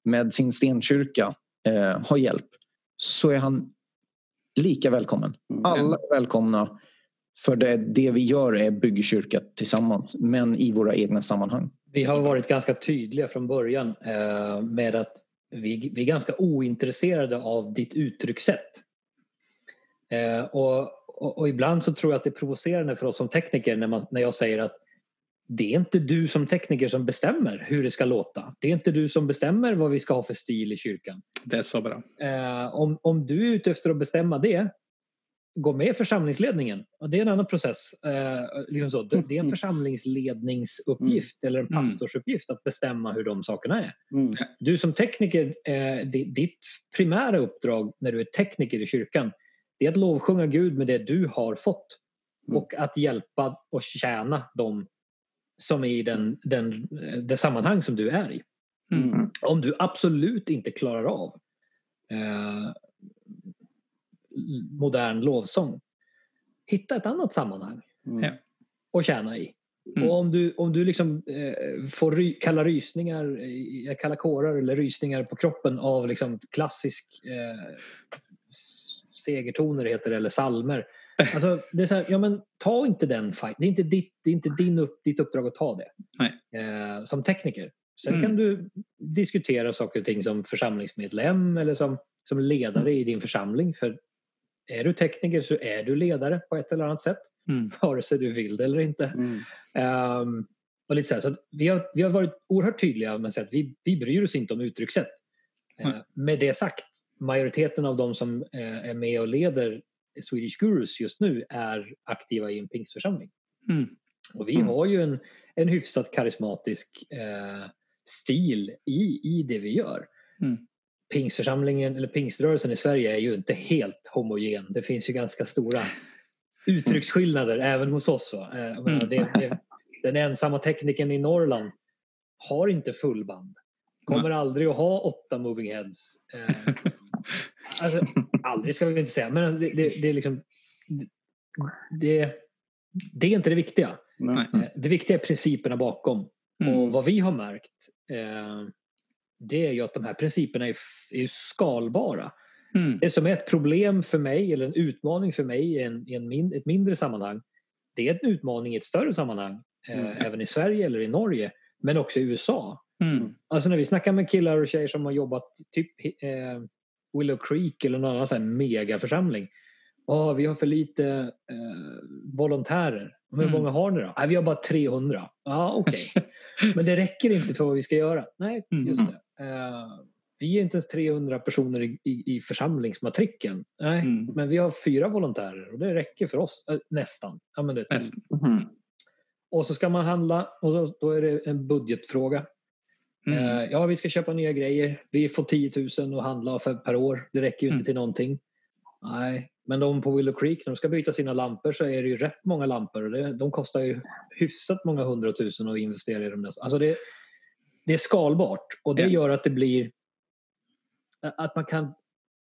med sin stenkyrka eh, ha hjälp så är han lika välkommen. Mm. Alla är välkomna för det, det vi gör är byggkyrka tillsammans men i våra egna sammanhang. Vi har varit ganska tydliga från början eh, med att vi, vi är ganska ointresserade av ditt uttryckssätt. Eh, och, och, och ibland så tror jag att det är provocerande för oss som tekniker när, man, när jag säger att det är inte du som tekniker som bestämmer hur det ska låta. Det är inte du som bestämmer vad vi ska ha för stil i kyrkan. Det är så bra. Eh, om, om du är ute efter att bestämma det, gå med församlingsledningen. Och det är en annan process. Eh, liksom så. Det, det är en församlingsledningsuppgift eller en Mm. pastorsuppgift att bestämma hur de sakerna är. Mm. Du som tekniker, eh, di- ditt primära uppdrag när du är tekniker i kyrkan, det är att lovsjunga Gud med det du har fått. Mm. Och att hjälpa och tjäna dem som är i den, den, det sammanhang som du är i. Mm. Om du absolut inte klarar av eh, modern lovsång, hitta ett annat sammanhang Mm. Och tjäna i. Mm. Och om du, om du liksom, eh, får ry, kalla rysningar, eh, kalla kårar eller rysningar på kroppen av liksom klassisk eh, segertoner heter det, eller salmer. Alltså, det är så här, ja, men ta inte den fight. Det är inte, ditt, det är inte din upp, ditt uppdrag att ta det. Eh, som tekniker. Sen Mm. kan du diskutera saker och ting som församlingsmedlem eller som, som ledare i din församling. För är du tekniker så är du ledare på ett eller annat sätt. Mm. Vare sig du vill det eller inte. Mm. Ehm, och lite så här, så att vi, har, vi har varit oerhört tydliga med att vi, vi bryr oss inte om uttryckssätt. Eh, Nej. med det sagt, majoriteten av de som eh, är med och leder Swedish Gurus just nu är aktiva i en pingstförsamling. Mm. Och vi Mm. har ju en, en hyfsat karismatisk eh, stil i, i det vi gör. Mm. Pingstförsamlingen, eller pingströrelsen i Sverige är ju inte helt homogen. Det finns ju ganska stora uttrycksskillnader även hos oss. Va? Eh, menar, det, det, den ensamma tekniken i Norrland har inte fullband. Kommer aldrig att ha åtta moving heads. Eh, alltså, aldrig ska vi inte säga, men alltså, det, det, det är liksom det, det är inte det viktiga. Nej. Eh, Det viktiga är principerna bakom. Och Mm. vad vi har märkt eh, det är ju att de här principerna är, är ju skalbara. Mm. Det som är ett problem för mig eller en utmaning för mig i en, i en min, ett mindre sammanhang det är en utmaning i ett större sammanhang. Eh, Mm. Även i Sverige eller i Norge men också i USA. Mm. Alltså när vi snackar med killar och tjejer som har jobbat typ eh, Willow Creek eller någon annan sån här megaförsamling. Ja, vi har för lite eh, volontärer. Hur Mm. många har ni då? Nej, vi har bara 300. Ja, okej. Men det räcker inte för vad vi ska göra. Nej, Mm. just det. Eh, vi är inte ens 300 personer i, i, i församlingsmatrikeln. Nej, Mm. men vi har fyra volontärer och det räcker för oss. Eh, nästan. Ja, men det, Nästan. Mhm. och så ska man handla och då, då är det en budgetfråga. Mm. Eh, Ja, vi ska köpa nya grejer. Vi får 10 000 att handla för per år. Det räcker ju Mm. inte till någonting. Nej, men de på Willow Creek, de ska byta sina lampor så är det ju rätt många lampor och det, de kostar ju hyfsat många hundratusen att investera i dem. där. Alltså det, det är skalbart och det Ja. gör att det blir att man kan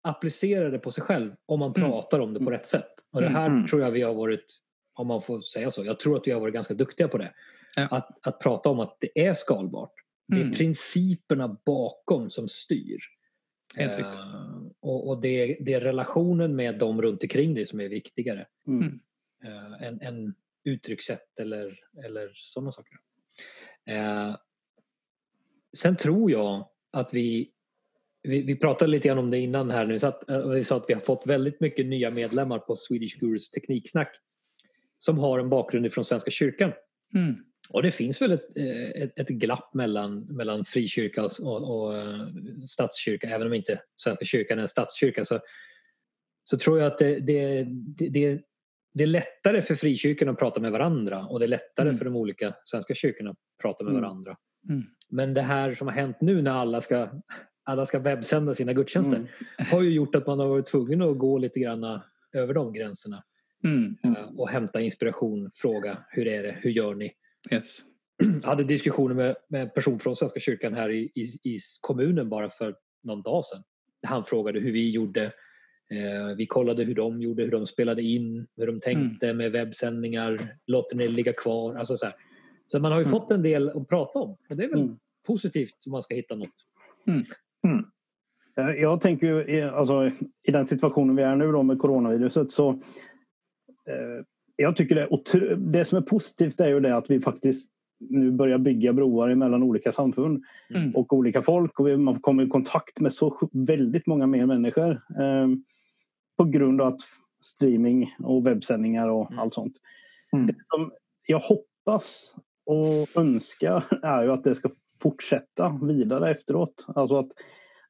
applicera det på sig själv om man Mm. pratar om det på rätt sätt. Och det här Mm. tror jag vi har varit, om man får säga så, jag tror att vi har varit ganska duktiga på det. Ja. Att, att prata om att det är skalbart. Det är Mm. principerna bakom som styr. Helt riktigt. Eh, och och det, är, det är relationen med dem runt omkring dig som är viktigare Mm. eh, än, än uttryckssätt eller, eller sådana saker. Eh, sen tror jag att vi, vi, vi pratade lite grann om det innan här nu, så att, vi sa att vi har fått väldigt mycket nya medlemmar på Swedish Gurus Tekniksnack som har en bakgrund ifrån Svenska kyrkan. Mm. Och det finns väl ett, eh, ett, ett glapp mellan, mellan frikyrka och, och, statskyrka, även om inte Svenska kyrkan är en statskyrka så, så tror jag att det, det, det, det är lättare för frikyrkorna att prata med varandra och det är lättare mm. för de olika svenska kyrkorna att prata med mm. varandra. Mm. Men det här som har hänt nu när alla ska, alla ska webbsända sina gudstjänster mm. har ju gjort att man har varit tvungen att gå lite grann över de gränserna. Mm. Eh, och hämta inspiration, fråga hur är det, hur gör ni? Yes. Jag hade diskussioner med, med en person från Svenska kyrkan här i, i, i kommunen bara för någon dag sedan. Han frågade hur vi gjorde. Eh, vi kollade hur de gjorde, hur de spelade in, hur de tänkte mm. med webbsändningar. Låter ni ligga kvar? Alltså så, här. så man har ju mm. fått en del att prata om och det är väl mm. positivt om man ska hitta något. Mm. Mm. Jag tänker ju alltså, i den situationen vi är nu då med coronaviruset så eh, jag tycker det, det som är positivt är ju det att vi faktiskt nu börjar bygga broar mellan olika samfund mm. och olika folk och man kommer i kontakt med så väldigt många mer människor eh, på grund av att streaming och webbsändningar och mm. allt sånt. Mm. Det som jag hoppas och önskar är ju att det ska fortsätta vidare efteråt. Alltså att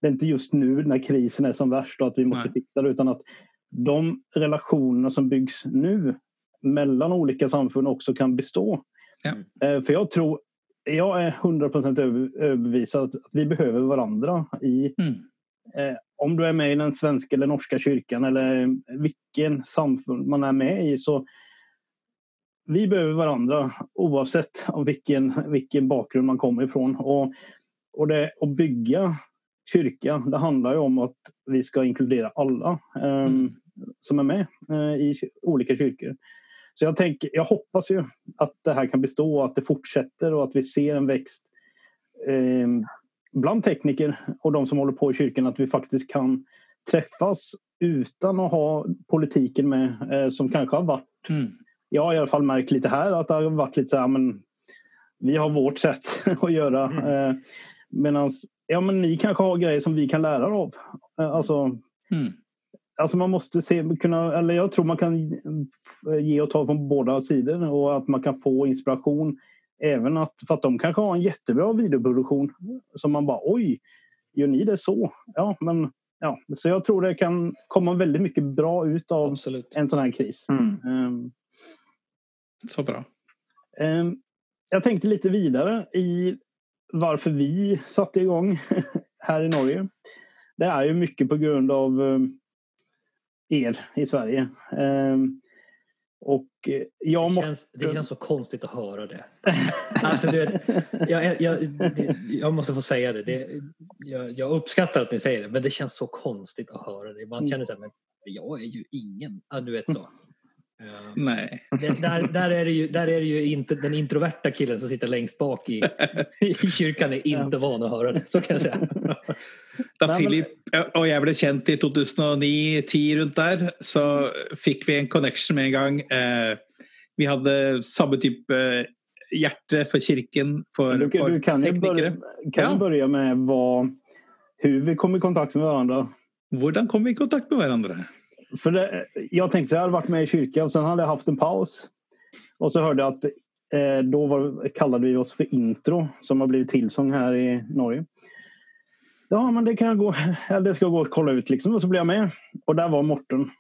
det är inte just nu när krisen är som värst och att vi måste Nej. fixa det utan att de relationer som byggs nu mellan olika samfund också kan bestå. Ja. Eh, för jag tror, jag är 100% överbevisad att vi behöver varandra i mm. eh, om du är med i den svenska eller norska kyrkan eller vilken samfund man är med i så vi behöver varandra oavsett om vilken, vilken bakgrund man kommer ifrån. Och, och det, att bygga kyrka, det handlar ju om att vi ska inkludera alla um, mm. som är med uh, i olika kyrkor. Så jag, tänker, jag hoppas ju att det här kan bestå och att det fortsätter och att vi ser en växt eh, bland tekniker och de som håller på i kyrkan att vi faktiskt kan träffas utan att ha politiken med eh, som kanske har varit mm. Jag har i alla fall märkt lite här att det har varit lite så här men vi har vårt sätt att göra. Mm. Eh, Medan ja, men ni kanske har grejer som vi kan lära av. Eh, alltså, mm. Alltså man måste se, kunna, eller jag tror man kan ge och ta från båda sidor och att man kan få inspiration. Även att, för att de kanske har en jättebra videoproduktion som man bara oj, gör ni det så? Ja, men ja, så jag tror det kan komma väldigt mycket bra ut av Absolut. en sån här kris. Mm. Um, så bra. Um, jag tänkte lite vidare i varför vi satte igång här i Norge. Det är ju mycket på grund av um, er i Sverige. Um, och jag det, känns, det känns så konstigt att höra det. Alltså, du vet, jag, jag, det, jag måste få säga det. det jag, jag, uppskattar att ni säger det men det känns så konstigt att höra det. Man mm. känner så här, men jag är ju ingen. Ja, du vet så. Nej. Det, där, där, är det ju, där är det ju inte den introverta killen som sitter längst bak i, i kyrkan är inte van att höra det. Så kan jag säga. Da Philip och jag blev känd i 2009-10 runt där så fick vi en connection med en gång. Eh, vi hade samma typ eh, hjärta för kyrkan, för, du, du kan tekniker. Börja, kan ja. börja med vad, hur vi kom i kontakt med varandra? Hur kom vi i kontakt med varandra? För det, jag tänkte så jag hade varit med i kyrkan och sen hade jag haft en paus. Och så hörde jag att eh, då var, kallade vi oss för Intro som har blivit tillsång här i Norge. Ja men det kan jag gå, det ska jag gå och kolla ut liksom. Och så blev jag med. Och där var Morten.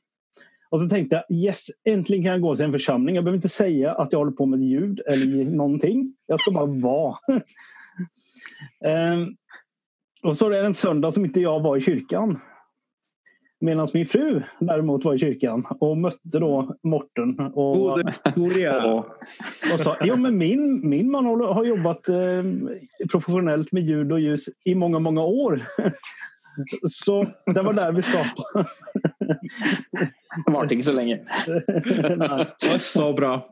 Och så tänkte jag yes, äntligen kan jag gå till en församling. Jag behöver inte säga att jag håller på med ljud eller någonting. Jag ska bara vara. um, och så är det en söndag som inte jag var i kyrkan. Medan min fru däremot var i kyrkan och mötte då Morten. Och, och, och sa, jo men min, min man har jobbat eh, professionellt med ljud och ljus i många, många år. Så det var där vi startade. Det var inte så länge. Det så bra.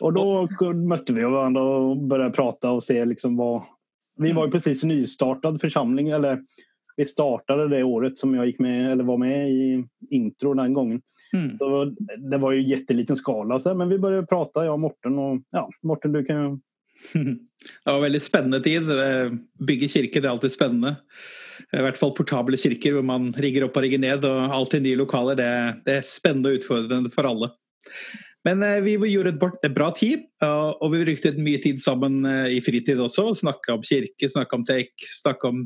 Och då mötte vi varandra och började prata och se liksom vad... Vi var ju precis nystartad församling, eller vi startade det året som jag gick med, eller var med i intro den gången. Mm. Så det var ju jätteliten skala, så, men vi började prata, jag och Morten. Och, ja, Morten, du kan... Det var väldigt spännande tid. Eh, bygga kyrkor det är alltid spännande. I hvert fall portable kyrkor där man rigger upp och rigger ned. och Alltid nya lokaler. Det, det är spännande och utfordrande för alla. Men eh, vi gjorde et, bra team, og og vi brukte mye tid sammen eh, i fritid også. Snakka om kirke, snakka om tech, snakka om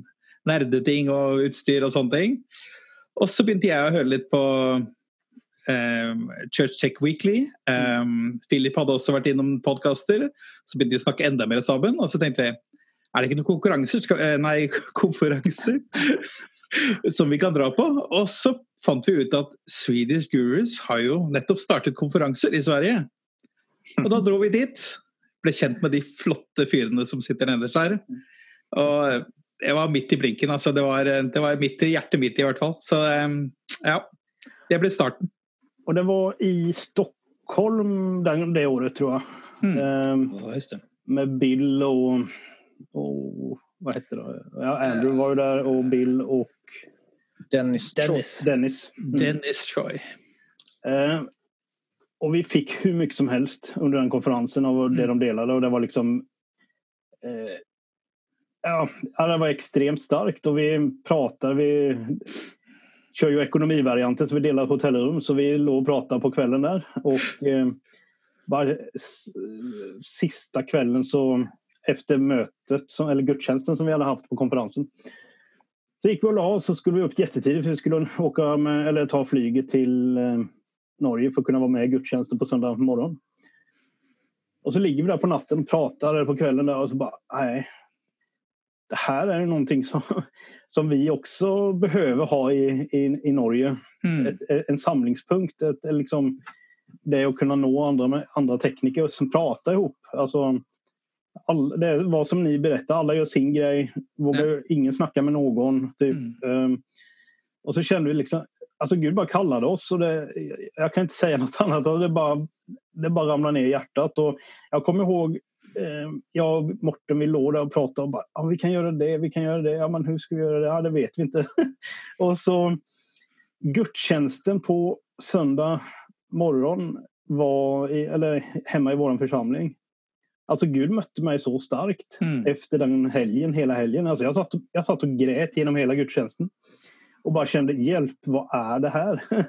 nerdeting og utstyr og sånne ting. Og så begynte jeg å høre litt på eh, Church Tech Weekly. Um, Philip hadde også vært innom podkaster. Så begynte vi å snakke enda mer sammen. Og så tenkte jeg er det ikke noen konkurranser? Skal, eh, nei, konferanser som vi kan dra på? Og så fant vi ut at Swedish Gurus har jo nettopp startet konferanser i Sverige. Og da dro vi dit. Ble kjent med de flotte fyrene som sitter nederst der. Og jeg var midt i blinken. altså Det var, det var midt i hjertet mitt, i hvert fall. Så eh, ja. Det ble starten. Och det var i Stockholm den, det året tror jag. Mm. Ehm, Ja, just det. med Bill och, och vad hette det? Ja, Andrew var ju där och Bill och Dennis, Dennis. Dennis. Mm. Dennis Troy. Eh, och vi fick hur mycket som helst under den konferensen av det de delade och det var liksom eh, ja, det var extremt starkt och vi pratade, vi kör ju ekonomivarianten så vi delar hotellrum så vi låg och pratade på kvällen där och eh, bara, sista kvällen så efter mötet, som, eller gudstjänsten som vi hade haft på konferensen så gick vi och la oss så skulle vi upp jättetidigt för vi skulle åka med, eller ta flyget till eh, Norge för att kunna vara med i gudstjänsten på söndag morgon. Och så ligger vi där på natten och pratar eller på kvällen där och så bara, nej. Det här är någonting som, som vi också behöver ha i, i, i Norge. Mm. Ett, en samlingspunkt. Ett, liksom, det är att kunna nå andra, andra tekniker som pratar ihop. Alltså, all, det var som ni berättade, alla gör sin grej. Vågar, Ingen snackar med någon. Typ. Mm. Ehm, och så kände vi liksom, alltså Gud bara kallade oss och det, jag kan inte säga något annat. Det bara, det bara ramlade ner i hjärtat. Och jag kommer ihåg, jag och Morten vi låg där och pratade och bara, ja, vi kan göra det, vi kan göra det. Ja, men hur ska vi göra det? Ja, det vet vi inte. och så gudstjänsten på söndag morgon var i, eller hemma i vår församling. Alltså Gud mötte mig så starkt Mm. efter den helgen, hela helgen. Alltså jag, satt, jag satt och grät genom hela gudstjänsten. Och bara kände hjälp, vad är det här?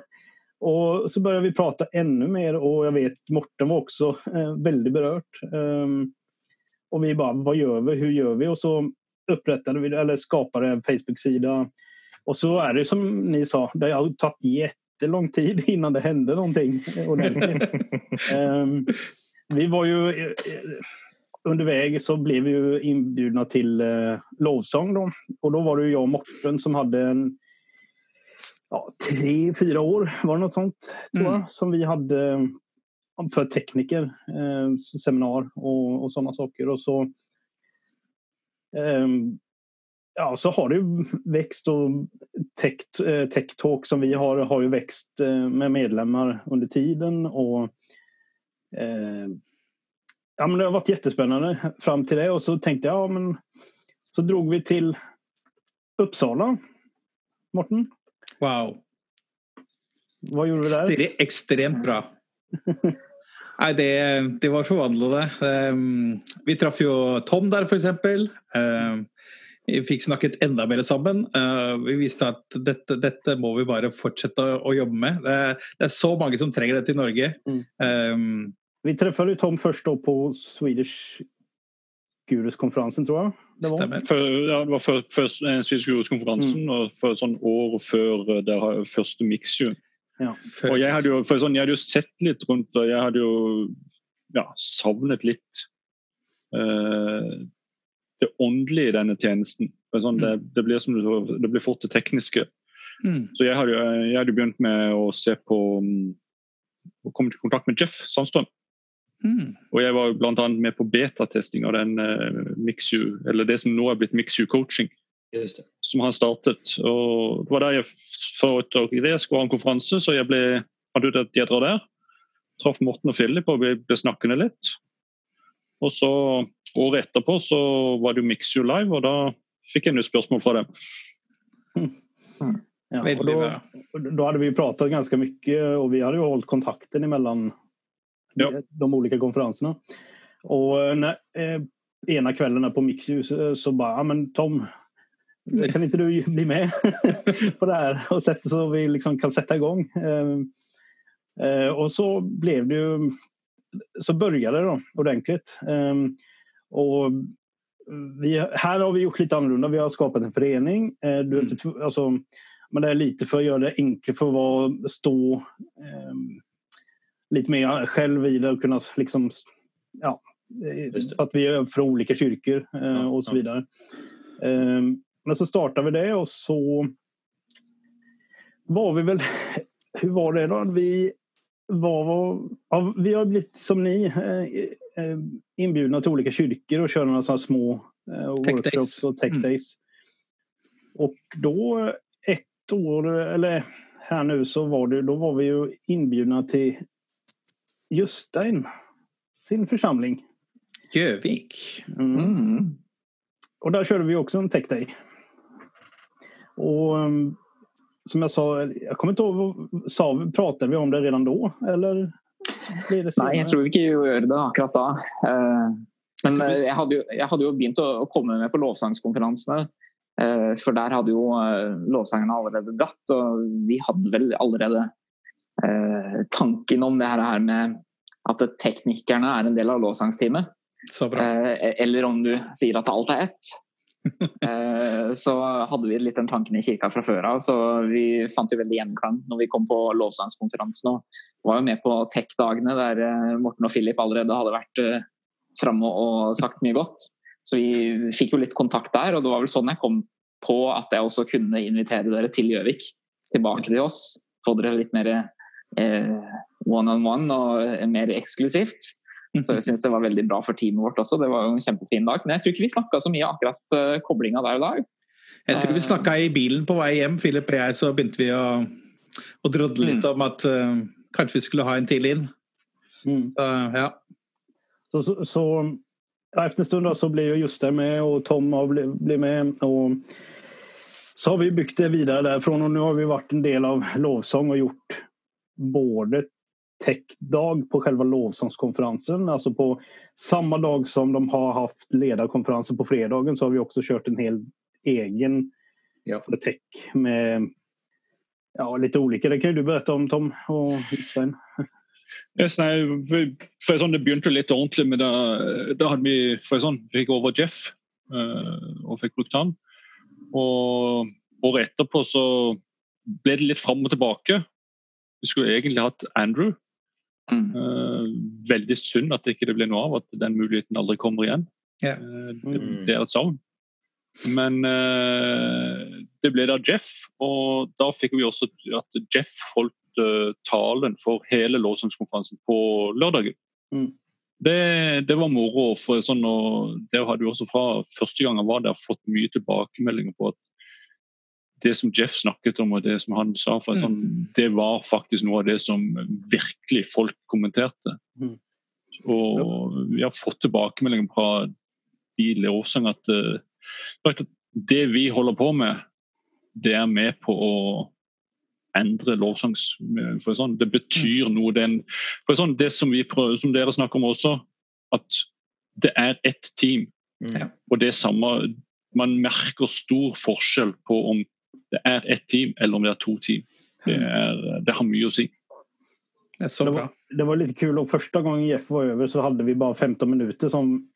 och så började vi prata ännu mer och jag vet Morten var också eh, väldigt berört. Ehm, och vi bara, vad gör vi? Hur gör vi? Och så upprättade vi, eller skapade en Facebook-sida. Och så är det som ni sa, det har tagit jättelång tid innan det hände någonting ordentligt. Ehm, vi var ju eh, eh, under väg så blev vi ju inbjudna till eh, lovsång då. Och då var det ju jag och Morten som hade en ja, tre, fyra år var det något sånt tror jag, Mm. som vi hade eh, för tekniker, eh, seminar och, och sådana saker. Och så ehm, Ja, så har det ju växt och tech, eh, tech Talk som vi har har ju växt eh, med medlemmar under tiden och eh, ja, men det har varit jättespännande fram till det och så tänkte jag, ja men så drog vi till Uppsala. Morten, Wow. vad gjorde vi där? Extre- Ekstremt bra. Nei, det, det var forvandlende. Um, vi traff jo Tom der, f.eks. Um, vi fikk snakket enda mer sammen. Uh, vi visste at dette, dette må vi bare fortsette å, å jobbe med. Det, det er så mange som trenger dette i Norge. Mm. Um, Vi träffade Tom först då på Swedish Gurus-konferensen tror jag. Det var. stemmer. For, ja, det var for, først eh, Svensk Gurus-konferansen og for sånn år før har- første Mixu. Før- Og jeg hadde jo, for sånn, jeg hadde jo sett litt rundt og jeg hadde jo ja, savnet litt eh, det åndelige i denne tjenesten. For Sånn, det, det, blir som det blir fort det tekniske. Mm. Så jeg hadde, jo- jeg hadde jo begynt med å se på mm, å komme i kontakt med Jeff Sandstrøm. Mm. Og jeg var bl.a. med på betatesting av den eh, Mixu, eller det som nå er blitt Mixu coaching. Just det. som har startet. Og det var der jeg foretok det. Jeg skulle ha en konferanse, så jeg ble, fant ut at jeg drar der. Traff Morten og Philip og vi ble snakkende litt. Og så året etterpå så var det jo Mixu Live, og da fikk jeg noen spørsmål fra dem. Ja, och då, då hade vi pratat ganska mycket och vi hade ju hållit kontakten emellan Ja. de olika konferenserna. Och eh, när, eh, ena kvällen på Mixu så, så bara, ja men Tom, kan inte du bli med på det här? Och sätta, så vi liksom kan sätta igång. Eh, Eh, och så blev det ju, så började det då ordentligt. Eh, och vi, här har vi gjort lite annorlunda. Vi har skapat en förening. Eh, du mm. alltså, men det är lite för att göra det enkelt för att vara, stå eh, lite mer själv i det och kunna liksom, ja, att vi är från olika kyrkor eh, ja, och så vidare. Eh, men så startade vi det och så var vi väl, hur var det då? Vi var, ja, vi har blivit som ni eh, eh inbjudna till olika kyrkor och kör några sådana små workshops och tech mm. days. Mm. Och då ett år, eller här nu så var det, då var vi ju inbjudna till Justein, sin församling. Jövik. Mm. Mm. Och där körde vi också en tech day. Och um, som jag sa, jag kommer inte ihåg, sa, pratade vi om det redan då? Eller Nej, jag tror inte vi gjorde det akkurat då. Uh, men uh, jag hade ju, jag hade ju begynt att komma med på lovsangskonferenserna. Uh, för där hade ju lovsångarna redan dratt och vi hade väl redan tanken om det här med att teknikerna är en del av lovsångsteamet. Eller om du säger att allt är ett. Eh, så hade vi litt den tanken i kyrka från av, så vi fant jo veldig gjenklang når vi kom på lovsangskonferansen. Og var jo med på tech-dagene der eh, Morten Philip allerede hadde vært eh, framme og sagt mye godt. Så vi fikk jo litt kontakt der, og det var vel sånn jeg kom på at jeg også kunne invitere dere til Gjøvik. Tilbake til oss. Få litt mer one on one og mer eksklusivt. Så jeg syns det var veldig bra for teamet vårt også. Det var jo en kjempefin dag. Men jeg tror ikke vi snakka så mye akkurat uh, koblinga der og da. Jeg tror vi snakka i bilen på vei hjem, Philip og jeg, så begynte vi å, å drodle litt mm. om at uh, kanskje vi skulle ha en til inn. Mm. Uh, ja. Så, så, så ja, efter en stund då, så blir ju Juste med och Tom blir, blir med. Och så har vi byggt det vidare därifrån och nu har vi varit en del av lovsång och gjort både techdag på själva lovsångskonferensen. Alltså på samma dag som de har haft ledarkonferensen på fredagen så har vi också kört en hel egen ja. tech med ja, lite olika. Det kan ju du berätta om Tom och Stein. Yes, nei, for sånn, Det begynte litt ordentlig med da, da hadde vi for sånn, fikk over Jeff uh, og fikk brukt han. Og året etterpå så ble det litt fram og tilbake. Vi skulle egentlig hatt Andrew, Mm. Uh, veldig synd at det ikke ble noe av, at den muligheten aldri kommer igjen. Yeah. Uh, det, mm. det, er et savn. Men uh, det ble da Jeff, og da fikk vi også at Jeff holdt talen for hele lovsangskonferansen på lørdagen. Mm. Det, det, var moro. for sånn, og Det hadde vi også fra første gang han var der, fått mye tilbakemeldinger på at det som Jeff snakket om og det som han sa, for sånn, mm. det var faktisk noe av det som virkelig folk kommenterte. Mm. Og vi har fått tilbakemeldinger fra de lovsang at uh, det vi holder på med, det er med på å endre lovsangs... For sånn, det betyr mm. noe. Den, for sånn, det som, vi prøver, som dere snakker om også, at det er ett team. Mm. Og det samme Man merker stor forskjell på om det är ett team eller om det är två team. Det, mm. är, det har mycket att säga. Det, det, var, det var lite kul och första gången Jeff var över så hade vi bara 15 minuter som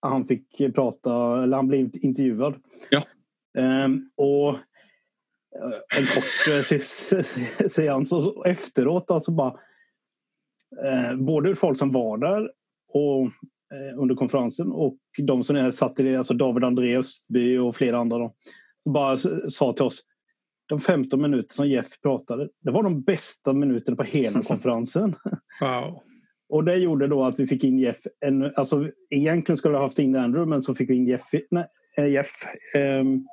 han fick prata, eller han blev intervjuad. Ja. Um, och eh, en kort eh, seans och efteråt alltså bara eh, både folk som var där och eh, under konferensen och de som är satt i det, alltså David André Östby och flera andra då, bara sa till oss de 15 minuter som Jeff pratade, det var de bästa minuterna på hela konferensen. Wow. Och det gjorde då att vi fick in Jeff. En, alltså, egentligen skulle vi haft in Andrew men så fick vi in Jeff, nej, eh, Jeff um,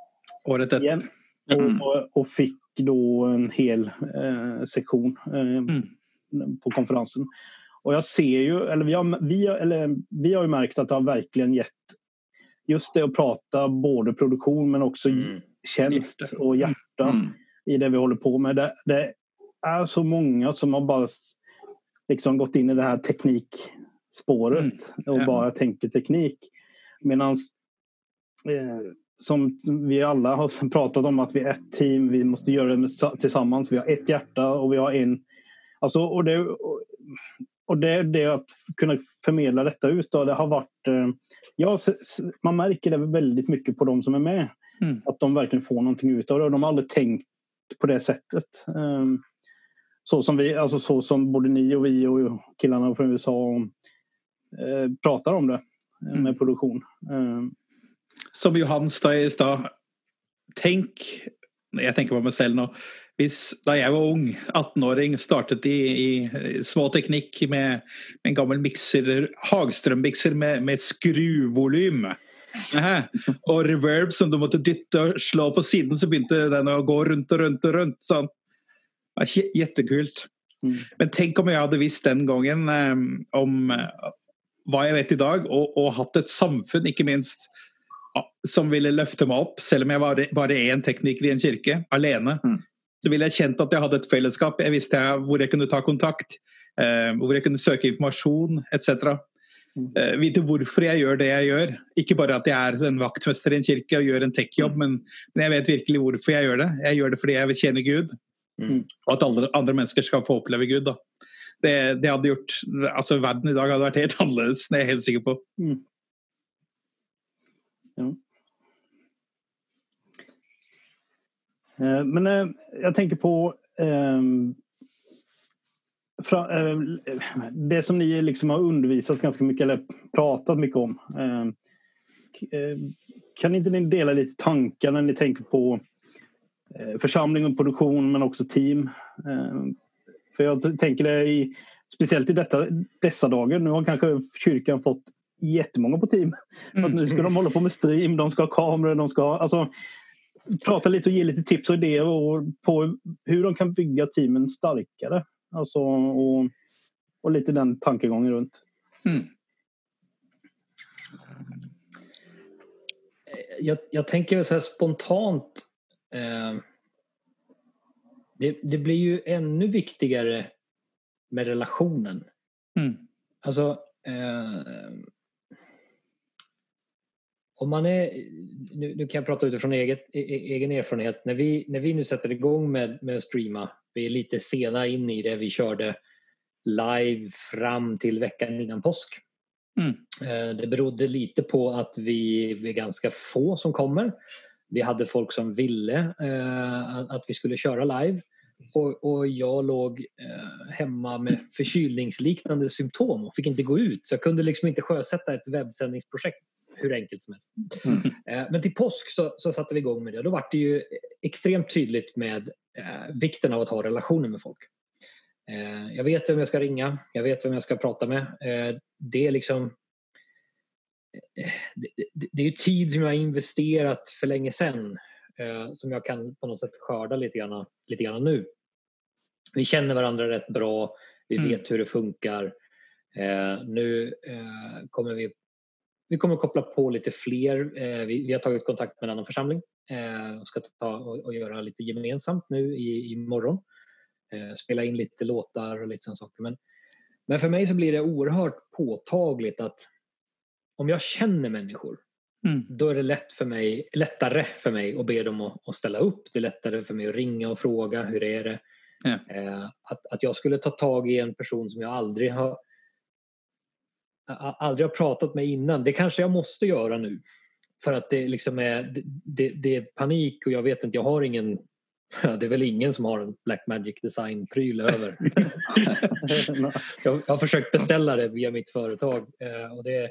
Året igen. Mm. Och, och, fick då en hel eh, sektion eh, mm. på konferensen. Och jag ser ju, eller vi har, vi, eller vi har ju märkt att det har verkligen gett just det att prata både produktion men också mm. Tjänst och hjärta mm. i det vi håller på med. Det, det, är så många som har bara liksom gått in i det här teknikspåret mm. och ja. bara tänker teknik. Medan eh, som vi alla har pratat om att vi är ett team, vi måste göra det tillsammans. Vi har ett hjärta och vi har en Alltså, och det, och det, det att kunna förmedla detta ut då, det har varit... Eh, ja, man märker det väldigt mycket på de som är med. Mm. Att de verkligen får någonting ut av det. De har aldrig tänkt på det sättet. Um, så som vi, alltså så som både ni och vi och killarna från USA uh, pratar om det mm. med produktion. Um, som Johan sa i stad, tänk, jag tänker på mig själv nu, hvis, da jeg var ung, 18-åring, startet i, i små teknikk med, med, en gammel mikser, Hagstrøm-mikser med, med skruvolym. Og reverb som du måtte dytte og slå på siden, så begynte den å gå rundt og rundt og rundt. Sånn. Jättekult. Mm. Men tenk om jeg hadde visst den gangen um, om uh, hva jeg vet i dag, og, og, hatt et samfunn, ikke minst, som ville løfte meg opp, selv om jeg var bare én tekniker i en kirke, alene. Mm så ville jeg kjent at jeg hadde et fellesskap. Jeg visste hvor jeg kunne ta kontakt, eh, hvor jeg kunne søke informasjon etc. Eh, vite hvorfor jeg gjør det jeg gjør. Ikke bare at jeg er en vaktmester i en kirke og gjør en tech-jobb, mm. men, men, jeg vet virkelig hvorfor jeg gjør det. Jeg gjør det fordi jeg vil tjene Gud. Mm. Og at andre, andre, mennesker skal få oppleve Gud. Det, det, hadde gjort altså Verden i dag hadde vært helt annerledes, det er jeg helt sikker på. Mm. Ja. Eh, men eh, jag tänker på eh, det som ni liksom har undervisat ganska mycket eller pratat mycket om. Ehm, kan inte ni dela lite tankar när ni tänker på församling och produktion men också team? För jag tänker det i, speciellt i detta, dessa dagar. Nu har kanske kyrkan fått jättemånga på team. Mm. Att nu ska de hålla på med stream, de ska ha kameror, de ska ha... Alltså, prata lite och ge lite tips och idéer på hur de kan bygga teamen starkare. Alltså, och, och lite den tankegången runt. Mm. Jag, jag, tänker så här spontant. Eh, det, det, blir ju ännu viktigare med relationen. Mm. Alltså, eh, om man är, nu, nu, kan jag prata utifrån eget, e, e, egen erfarenhet. När vi, när vi nu sätter igång med, med att streama, vi är lite sena in i det. Vi körde live fram till veckan innan påsk. Mm. Eh, det berodde lite på att vi, vi är ganska få som kommer. Vi hade folk som ville eh, att vi skulle köra live. Och, och jag låg eh, hemma med förkylningsliknande symptom och fick inte gå ut. Så jag kunde liksom inte sjösätta ett webbsändningsprojekt hur enkelt som helst. Mm. Eh, men till påsk så, så satte vi igång med det. Då var det ju extremt tydligt med eh, vikten av att ha relationer med folk. Eh, jag vet vem jag ska ringa, jag vet vem jag ska prata med. Eh, det är liksom eh, det, det, det, är ju tid som jag har investerat för länge sedan eh, som jag kan på något sätt skörda lite grann, lite grann nu. Vi känner varandra rätt bra, vi mm. vet hur det funkar. nu kommer vi vi kommer koppla på lite fler. Eh, vi, vi, har tagit kontakt med en annan församling eh, och ska ta och, och göra lite gemensamt nu i, imorgon. Eh, spela in lite låtar och lite sådana saker. Men, men för mig så blir det oerhört påtagligt att om jag känner människor mm. då är det lätt för mig, lättare för mig att be dem att, att, ställa upp. Det är lättare för mig att ringa och fråga hur är det? Ja. Eh, att, att jag skulle ta tag i en person som jag aldrig har aldrig har pratat med innan. Det kanske jag måste göra nu. För att det liksom är, det, det är panik och jag vet inte, jag har ingen det är väl ingen som har en Blackmagic Design-pryl över. jag har försökt beställa det via mitt företag och det är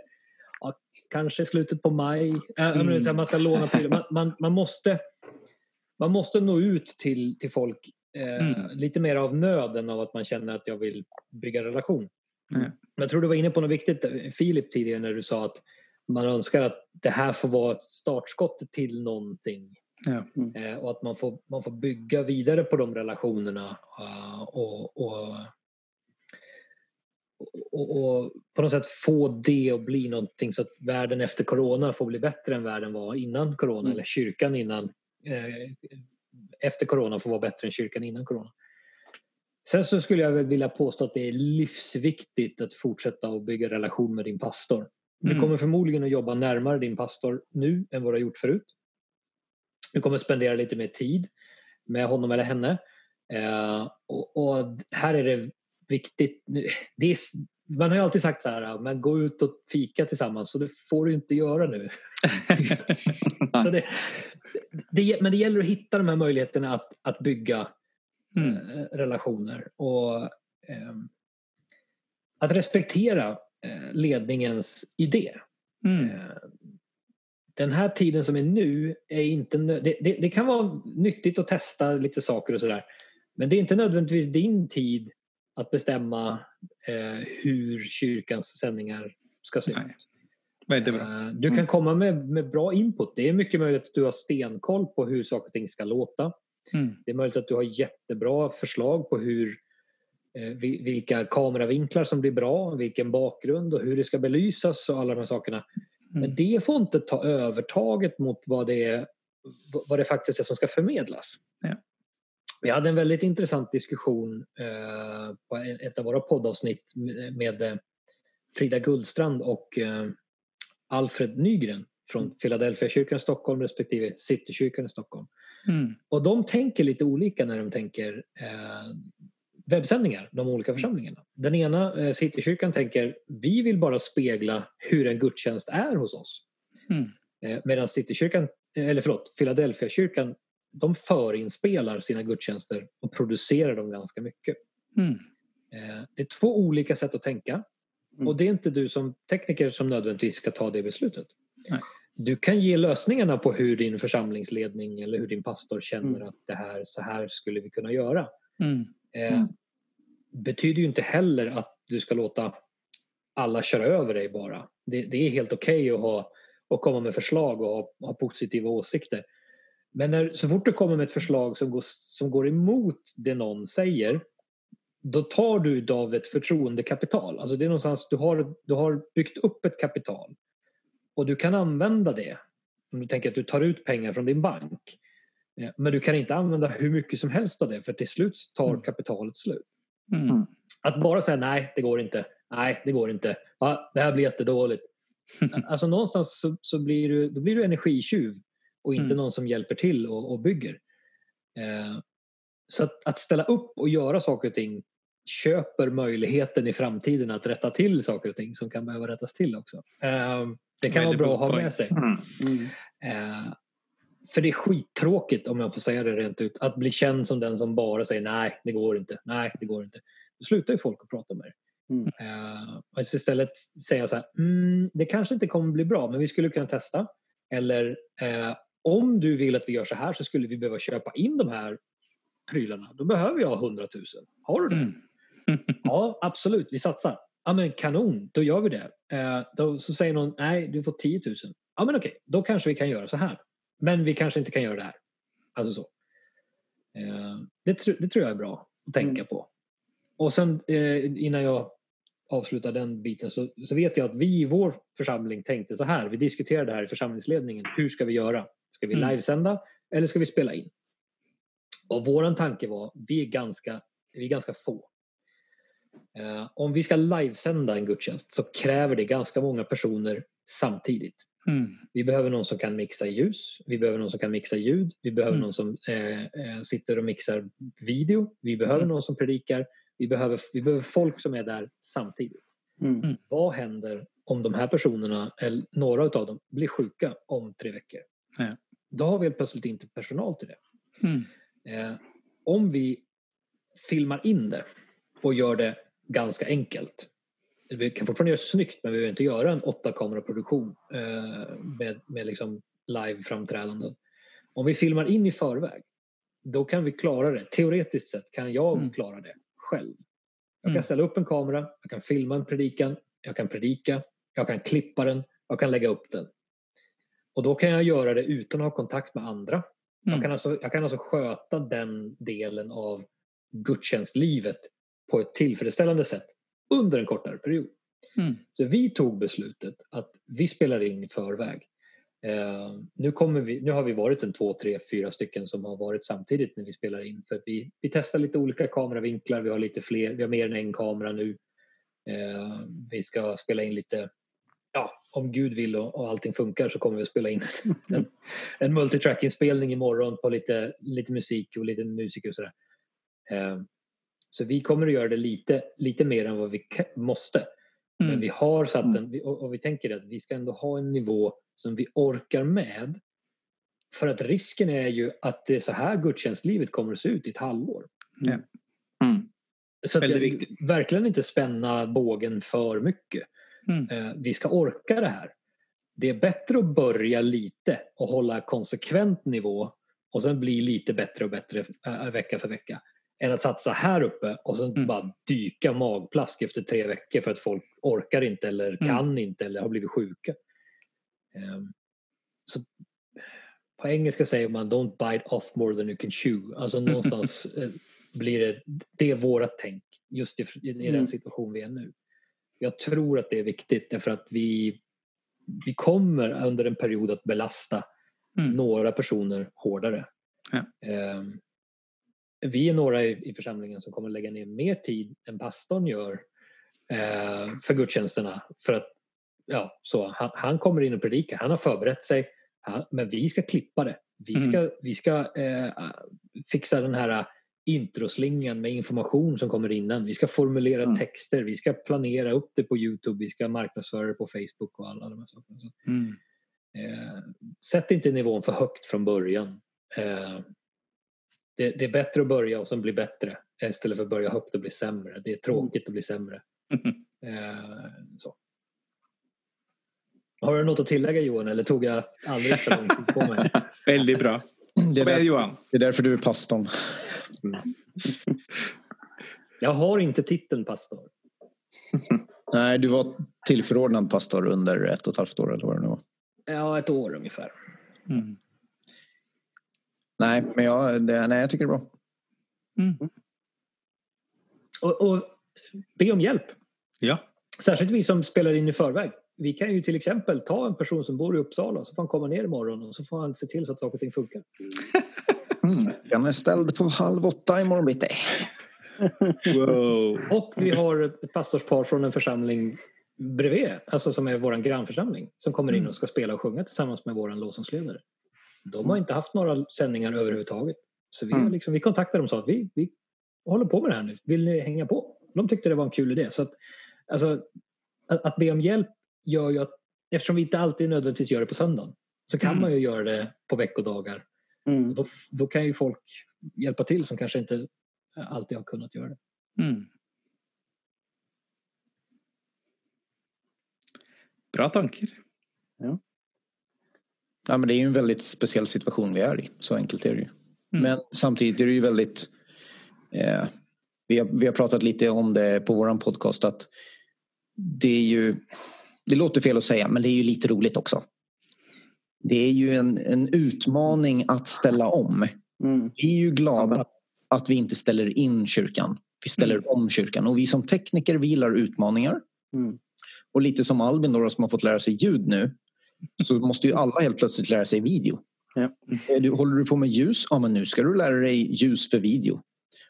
ja, kanske slutet på maj. Mm. Man ska låna prylar. Man, man, man, måste, man måste nå ut till, till folk eh, mm. lite mer av nöden av att man känner att jag vill bygga relation. Mm. Men jag tror du var inne på något viktigt Filip tidigare när du sa att man önskar att det här får vara ett startskott till någonting. Ja. Mm. Eh, och att man får, man får bygga vidare på de relationerna uh, och, och, och, och, på något sätt få det att bli någonting så att världen efter corona får bli bättre än världen var innan corona mm. eller kyrkan innan eh, efter corona får vara bättre än kyrkan innan corona. Sen så skulle jag vilja påstå att det är livsviktigt att fortsätta att bygga relation med din pastor. Mm. Du kommer förmodligen att jobba närmare din pastor nu än vad du har gjort förut. Du kommer spendera lite mer tid med honom eller henne. Eh, och, och, här är det viktigt. Det är, man har ju alltid sagt så här, men gå ut och fika tillsammans så det får du inte göra nu. det, det, men det gäller att hitta de här möjligheterna att, att bygga mm. eh, relationer och eh, att respektera eh, ledningens idé. Mm. Eh, den här tiden som är nu är inte det, det, det, kan vara nyttigt att testa lite saker och sådär. Men det är inte nödvändigtvis din tid att bestämma eh, hur kyrkans sändningar ska se ut. Eh, du kan mm. komma med, med bra input. Det är mycket möjligt att du har stenkoll på hur saker och ting ska låta. Mm. Det är möjligt att du har jättebra förslag på hur eh, vilka kameravinklar som blir bra, vilken bakgrund och hur det ska belysas och alla de här sakerna. Mm. Men det får inte ta övertaget mot vad det, är, vad det faktiskt är som ska förmedlas. Ja. Vi hade en väldigt intressant diskussion eh, på ett av våra poddavsnitt med eh, Frida Guldstrand och eh, Alfred Nygren från mm. Philadelphia kyrkan i Stockholm respektive Citykyrkan i Stockholm. Mm. Och de tänker lite olika när de tänker eh, webbsändningar, de olika mm. församlingarna. Den ena, eh, Citykyrkan, tänker vi vill bara spegla hur en gudstjänst är hos oss. Mm. Eh, Medan Citykyrkan, eller förlåt, Philadelphia kyrkan de förinspelar sina gudstjänster och producerar dem ganska mycket. Mm. Eh, det är två olika sätt att tänka mm. och det är inte du som tekniker som nödvändigtvis ska ta det beslutet. Nej. Du kan ge lösningarna på hur din församlingsledning eller hur din pastor känner mm. att det här, så här skulle vi kunna göra. Mm. Eh, mm. betyder ju inte heller att du ska låta alla köra över dig bara. Det, det är helt okej okay att, ha, komma med förslag och ha, ha positiva åsikter. Men när, så fort du kommer med ett förslag som går, som går emot det någon säger då tar du av ett förtroendekapital. Alltså det är någonstans, du har, du har byggt upp ett kapital och du kan använda det. Om du tänker att du tar ut pengar från din bank. Eh, men du kan inte använda hur mycket som helst av det för till slut tar mm. kapitalet slut. Mm. Att bara säga nej, det går inte. Nej, det går inte. Ja, det här blir jättedåligt. alltså någonstans så, så blir du, då blir du energitjuv och inte mm. någon som hjälper till och, och bygger. Eh, så att, att, ställa upp och göra saker och ting köper möjligheten i framtiden att rätta till saker och ting som kan behöva rättas till också. Eh, det kan vara bra att ha med sig. Mm. mm. Eh, för det är skittråkigt om jag får säga det rent ut att bli känd som den som bara säger nej, det går inte, nej, det går inte. Då slutar ju folk att prata med dig. Mm. Och istället säga så här, mm, det kanske inte kommer bli bra men vi skulle kunna testa. Eller uh, om du vill att vi gör så här så skulle vi behöva köpa in de här prylarna. Då behöver jag 100 000. Har du det? Mm. ja, absolut, vi satsar. Ja men kanon, då gör vi det. Eh, då, så säger någon, nej du får 10 000. Ja men okej, då kanske vi kan göra så här. Men vi kanske inte kan göra det här. Alltså så. Eh, det, det, tror jag är bra att tänka mm. på. Och sen eh, innan jag avsluta den biten så, så vet jag att vi i vår församling tänkte så här. Vi diskuterade det här i församlingsledningen. Hur ska vi göra? Ska vi mm. livesända eller ska vi spela in? Och våran tanke var, vi är ganska, vi är ganska få. Uh, om vi ska livesända en gudstjänst så kräver det ganska många personer samtidigt. Mm. Vi behöver någon som kan mixa ljus, vi behöver någon som kan mixa ljud, vi behöver mm. någon som eh, eh, sitter och mixar video, vi behöver mm. någon som predikar, vi behöver, vi behöver folk som är där samtidigt. Mm. mm. Vad händer om de här personerna, eller några av dem, blir sjuka om tre veckor? Ja. Då har vi plötsligt inte personal till det. Mm. Eh, om vi filmar in det och gör det ganska enkelt. Vi kan fortfarande göra snyggt men vi behöver inte göra en åtta kameraproduktion eh, med, med liksom live-framträdanden. Om vi filmar in i förväg då kan vi klara det. Teoretiskt sett kan jag mm. klara det själv. Jag kan mm. ställa upp en kamera, jag kan filma en predikan, jag kan predika, jag kan klippa den, jag kan lägga upp den. Och då kan jag göra det utan att ha kontakt med andra. Mm. Jag, kan alltså, jag kan alltså sköta den delen av gudstjänstlivet på ett tillfredsställande sätt under en kortare period. Mm. Så vi tog beslutet att vi spelar in i förväg. Uh, nu, kommer vi, nu har vi varit en två, tre, fyra stycken som har varit samtidigt när vi spelar in. För vi, vi testar lite olika kameravinklar, vi har lite fler, vi har mer än en kamera nu. Uh, vi ska spela in lite, ja om Gud vill och, och allting funkar så kommer vi att spela in en, en multitrack-inspelning imorgon på lite, lite musik och lite musiker och sådär. Eh, så vi kommer att göra det lite, lite mer än vad vi måste. Mm. Men vi har satt mm. en, och, vi tänker att vi ska ändå ha en nivå som vi orkar med. För att risken är ju att det är så här gudstjänstlivet kommer att se ut i ett halvår. Mm. Mm. Så att det, verkligen inte spänna bågen för mycket. Mm. Eh, vi ska orka det här. Det är bättre att börja lite och hålla konsekvent nivå och sen bli lite bättre och bättre äh, vecka för vecka. Än att satsa här uppe och sen mm. bara dyka magplask efter tre veckor för att folk orkar inte eller mm. kan inte eller har blivit sjuka. Um, så på engelska säger man don't bite off more than you can chew. Alltså någonstans eh, blir det, det är vårat tänk just i, i den mm. situation vi är nu. Jag tror att det är viktigt därför att vi, vi kommer under en period att belasta mm. några personer hårdare. Ja. Um, vi är några i, i, församlingen som kommer lägga ner mer tid än pastorn gör uh, för gudstjänsterna. För att, ja, så, han, han, kommer in och predikar, han har förberett sig, han, men vi ska klippa det. Vi ska, mm. vi ska uh, fixa den här introslingan med information som kommer innan. Vi ska formulera mm. texter, vi ska planera upp det på Youtube, vi ska marknadsföra det på Facebook och alla de här sakerna. Mm. Eh, sätt inte nivån för högt från början. Eh, det, det, är bättre att börja och sen bli bättre istället för att börja högt och bli sämre. Det är tråkigt att bli sämre. Eh, så. Har du något att tillägga Johan eller tog jag alldeles för lång tid på mig? Väldigt bra. Det är, där, Johan? det är därför du är pastorn. Mm. Jag har inte titeln pastor. Nej, du var tillförordnad pastor under ett och ett halvt år eller vad det nu var. Ja, ett år ungefär. Mm. Nej, men jag, det, nej, jag tycker det är bra. Mm. Och, och be om hjälp. Ja. Särskilt vi som spelar in i förväg. Vi kan ju till exempel ta en person som bor i Uppsala så får han komma ner imorgon och så får han se till så att saker och ting funkar. Mm. Den är ställd på halv åtta imorgon bitti. Wow. Och vi har ett pastorspar från en församling bredvid, alltså som är vår grannförsamling, som kommer in mm. och ska spela och sjunga tillsammans med vår lovsångsledare. De har inte haft några sändningar överhuvudtaget. Så vi, mm. liksom, vi kontaktade dem och sa att vi, vi håller på med det här nu, vill ni hänga på? De tyckte det var en kul idé. Så att, alltså, att, att be om hjälp gör ju att, eftersom vi inte alltid nödvändigtvis gör det på söndagen, så kan mm. man ju göra det på veckodagar. Mm. Då, då kan ju folk hjälpa till som kanske inte alltid har kunnat göra det. Mm. Bra tankar. Ja. Ja. men det är ju en väldigt speciell situation vi är i. Så enkelt är det ju. Mm. Men samtidigt är det ju väldigt... Eh, vi, har, vi har pratat lite om det på våran podcast att det är ju... Det låter fel att säga men det är ju lite roligt också. Det är ju en, en utmaning att ställa om. Mm. Vi är ju glada att vi inte ställer in kyrkan. Vi ställer mm. om kyrkan och vi som tekniker vi gillar utmaningar. Mm. Och lite som Albin då, som har fått lära sig ljud nu så måste ju alla helt plötsligt lära sig video. Ja. Du, håller du på med ljus, ja men nu ska du lära dig ljus för video.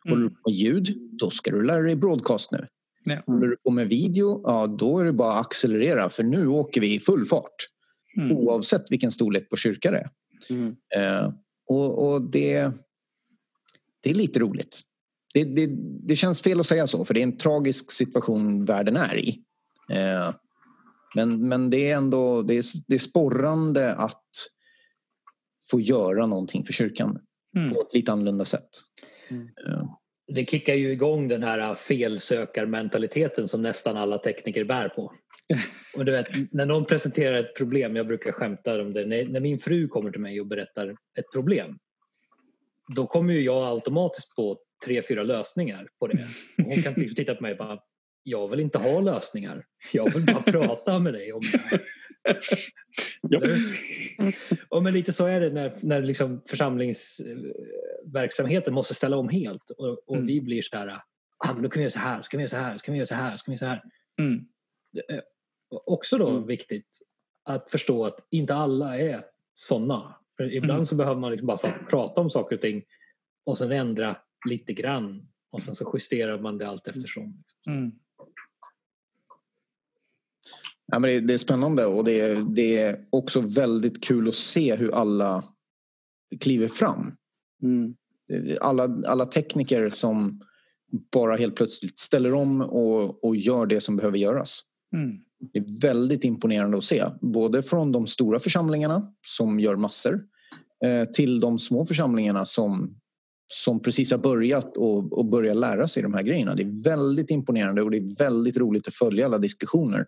Håller du mm. på med ljud, då ska du lära dig broadcast nu. Ja. Håller du på med video, ja då är det bara att accelerera för nu åker vi i full fart. Mm. Oavsett vilken storlek på kyrka det är. Mm. Eh, och, och det, det är lite roligt. Det, det, det, känns fel att säga så för det är en tragisk situation världen är i. Eh, men, men det är ändå det är, det är sporrande att få göra någonting för kyrkan mm. på ett lite annorlunda sätt. Mm. Det kickar ju igång den här felsökarmentaliteten som nästan alla tekniker bär på. Och du vet, när någon presenterar ett problem, jag brukar skämta om det, när, när min fru kommer till mig och berättar ett problem då kommer ju jag automatiskt på tre, fyra lösningar på det. hon kan titta på mig och bara, jag vill inte ha lösningar. Jag vill bara prata med dig om det här. Ja. Och men lite så är det när, när liksom församlingsverksamheten måste ställa om helt och, och mm. vi blir så här, ah, men då kan vi göra så här, ska vi göra så här, ska vi göra så här, ska vi göra så här. Mm. Eh, också då mm. viktigt att förstå att inte alla är sådana. För ibland mm. så behöver man liksom bara prata om saker och ting och sen ändra lite grann och sen så justerar man det allt eftersom. Mm. Ja, men det, det, är spännande och det är, det är också väldigt kul att se hur alla kliver fram. Mm. alla, alla tekniker som bara helt plötsligt ställer om och, och gör det som behöver göras. Mm. Det är väldigt imponerande att se. Både från de stora församlingarna som gör massor eh, till de små församlingarna som, som precis har börjat och, och börjar lära sig de här grejerna. Det är väldigt imponerande och det är väldigt roligt att följa alla diskussioner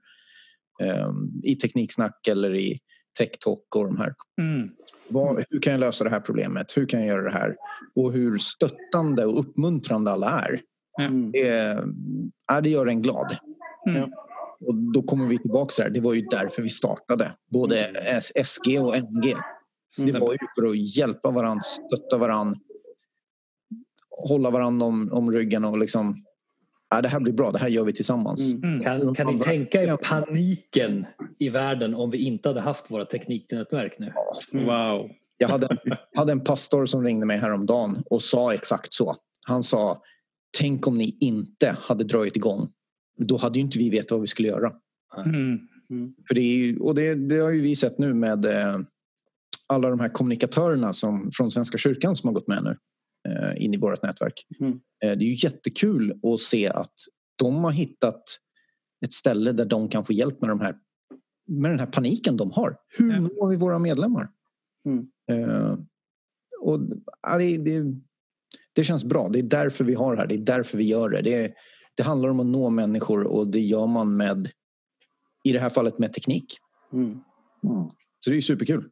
i Tekniksnack eller i Tech-talk och de här. Mm. Vad, hur kan jag lösa det här problemet? Hur kan jag göra det här? Och hur stöttande och uppmuntrande alla är. Mm. Det, ja, det gör en glad. Mm. Och då kommer vi tillbaka till det här. Det var ju därför vi startade. Både. SG och MG. Det var ju för att hjälpa varandra, stötta varandra. Hålla varandra om, om ryggen och liksom ja, det här blir bra, det här gör vi tillsammans. Mm. Kan, kan ni tänka er paniken i världen om vi inte hade haft våra tekniknätverk nu? Wow. Jag hade, hade en pastor som ringde mig häromdagen och sa exakt så. Han sa Tänk om ni inte hade dragit igång. Då hade ju inte vi vetat vad vi skulle göra. Mm. Mm. För det, är, och det, det, har ju vi sett nu med eh, alla de här kommunikatörerna som, från Svenska kyrkan som har gått med nu in i vårt nätverk. Mm. Eh, det är ju jättekul att se att de har hittat ett ställe där de kan få hjälp med, de här, med den här paniken de har. Hur når vi våra medlemmar? Mm. Eh, och, det, det, det känns bra. Det är därför vi har det här. Det är därför vi gör det. Det, det handlar om att nå människor och det gör man med, i det här fallet med teknik. Mm. Mm. Så det är superkul.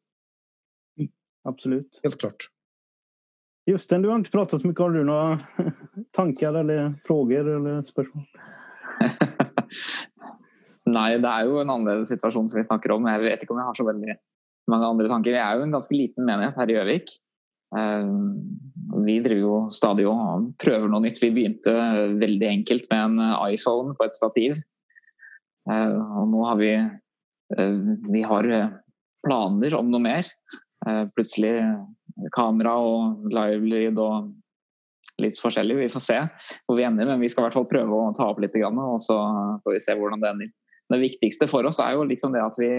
Absolut. Helt klart. Justen, du har inte pratat så mycket. Har du några tankar eller frågor eller spörsmål? Nej, det är ju en annan situation som vi snackar om. Jag vet inte om jag har så väldigt många andra tankar. Vi är ju en ganska liten menighet här i Övik. Ehm, vi driver jo stadig og prøver noe nytt. Vi begynte eh, väldigt enkelt med en eh, iPhone på ett stativ. Ehm, och nu har vi, eh, vi har planer om noe mer. Ehm, Plutselig kamera og livelyd og litt forskjellig. Vi får se hvor vi ender, men vi skal i hvert fall prøve å ta opp litt. Og så får vi se hvordan det ender. Det viktigste for oss er jo liksom det at vi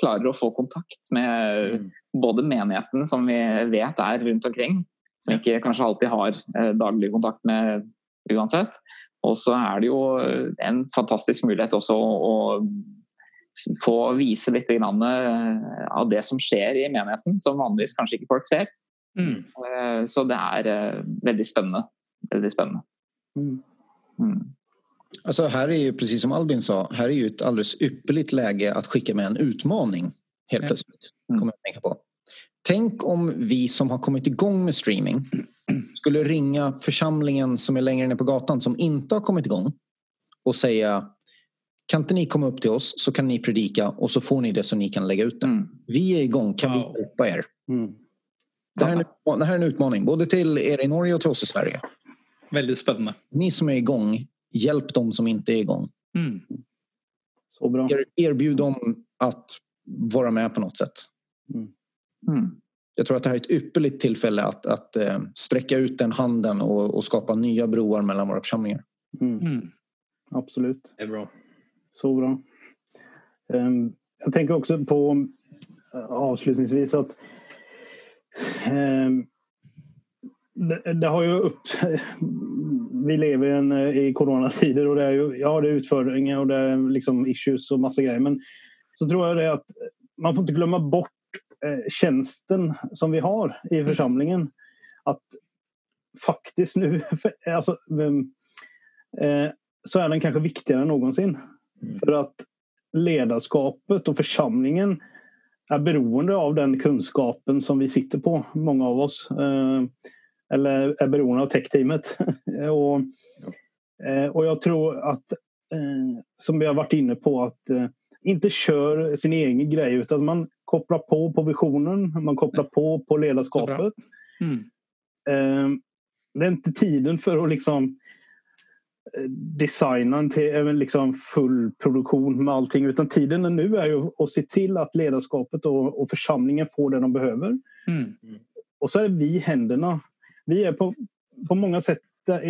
klarer å få kontakt med mm. både menigheten, som vi vet er rundt omkring, som vi ikke kanskje alltid har eh, daglig kontakt med uansett. Og så er det jo en fantastisk mulighet også å, å få vise litt eh, av det som skjer i menigheten, som vanligvis kanskje ikke folk ser. Mm. Eh, så det er veldig spennende. Veldig spennende. Mm. Mm. Alltså här är ju precis som Albin sa, här är ju ett alldeles ypperligt läge att skicka med en utmaning helt ja. plötsligt. Mm. Kommer jag tänka på. Tänk om vi som har kommit igång med streaming skulle ringa församlingen som är längre ner på gatan som inte har kommit igång och säga kan inte ni komma upp till oss så kan ni predika och så får ni det så ni kan lägga ut det. Mm. Vi är igång, kan wow. vi hjälpa er? Mm. Det, här är, det här är en utmaning både till er i Norge och till oss i Sverige. Väldigt spännande. Ni som är igång, Hjälp dem som inte är igång. Mm. Så bra. erbjud dem att vara med på något sätt. Mm. Mm. Jag tror att det här är ett ypperligt tillfälle att, att äh, sträcka ut den handen och, och, skapa nya broar mellan våra församlingar. Mm. Mm. Absolut. Det är bra. Så bra. Um, jag tänker också på avslutningsvis att um, det, det, har ju upp... Vi lever en, i coronatider och det är ju ja, det är utföringar och det är liksom issues och massa grejer. Men så tror jag det att man får inte glömma bort eh, tjänsten som vi har i mm. församlingen. Att faktiskt nu, alltså, eh, så är den kanske viktigare än någonsin. Mm. För att ledarskapet och församlingen är beroende av den kunskapen som vi sitter på, många av oss. Eh, eller är beroende av techteamet. och, eh, och jag tror att, eh, som vi har varit inne på, att inte kör sin egen grej utan man kopplar på på visionen, man kopplar på på ledarskapet. Mm. Det är inte tiden för att liksom designa en till liksom full produktion med allting utan tiden nu är ju att se till att ledarskapet och, och församlingen får det de behöver. Mm. Och så är vi händerna vi är på, på många sätt,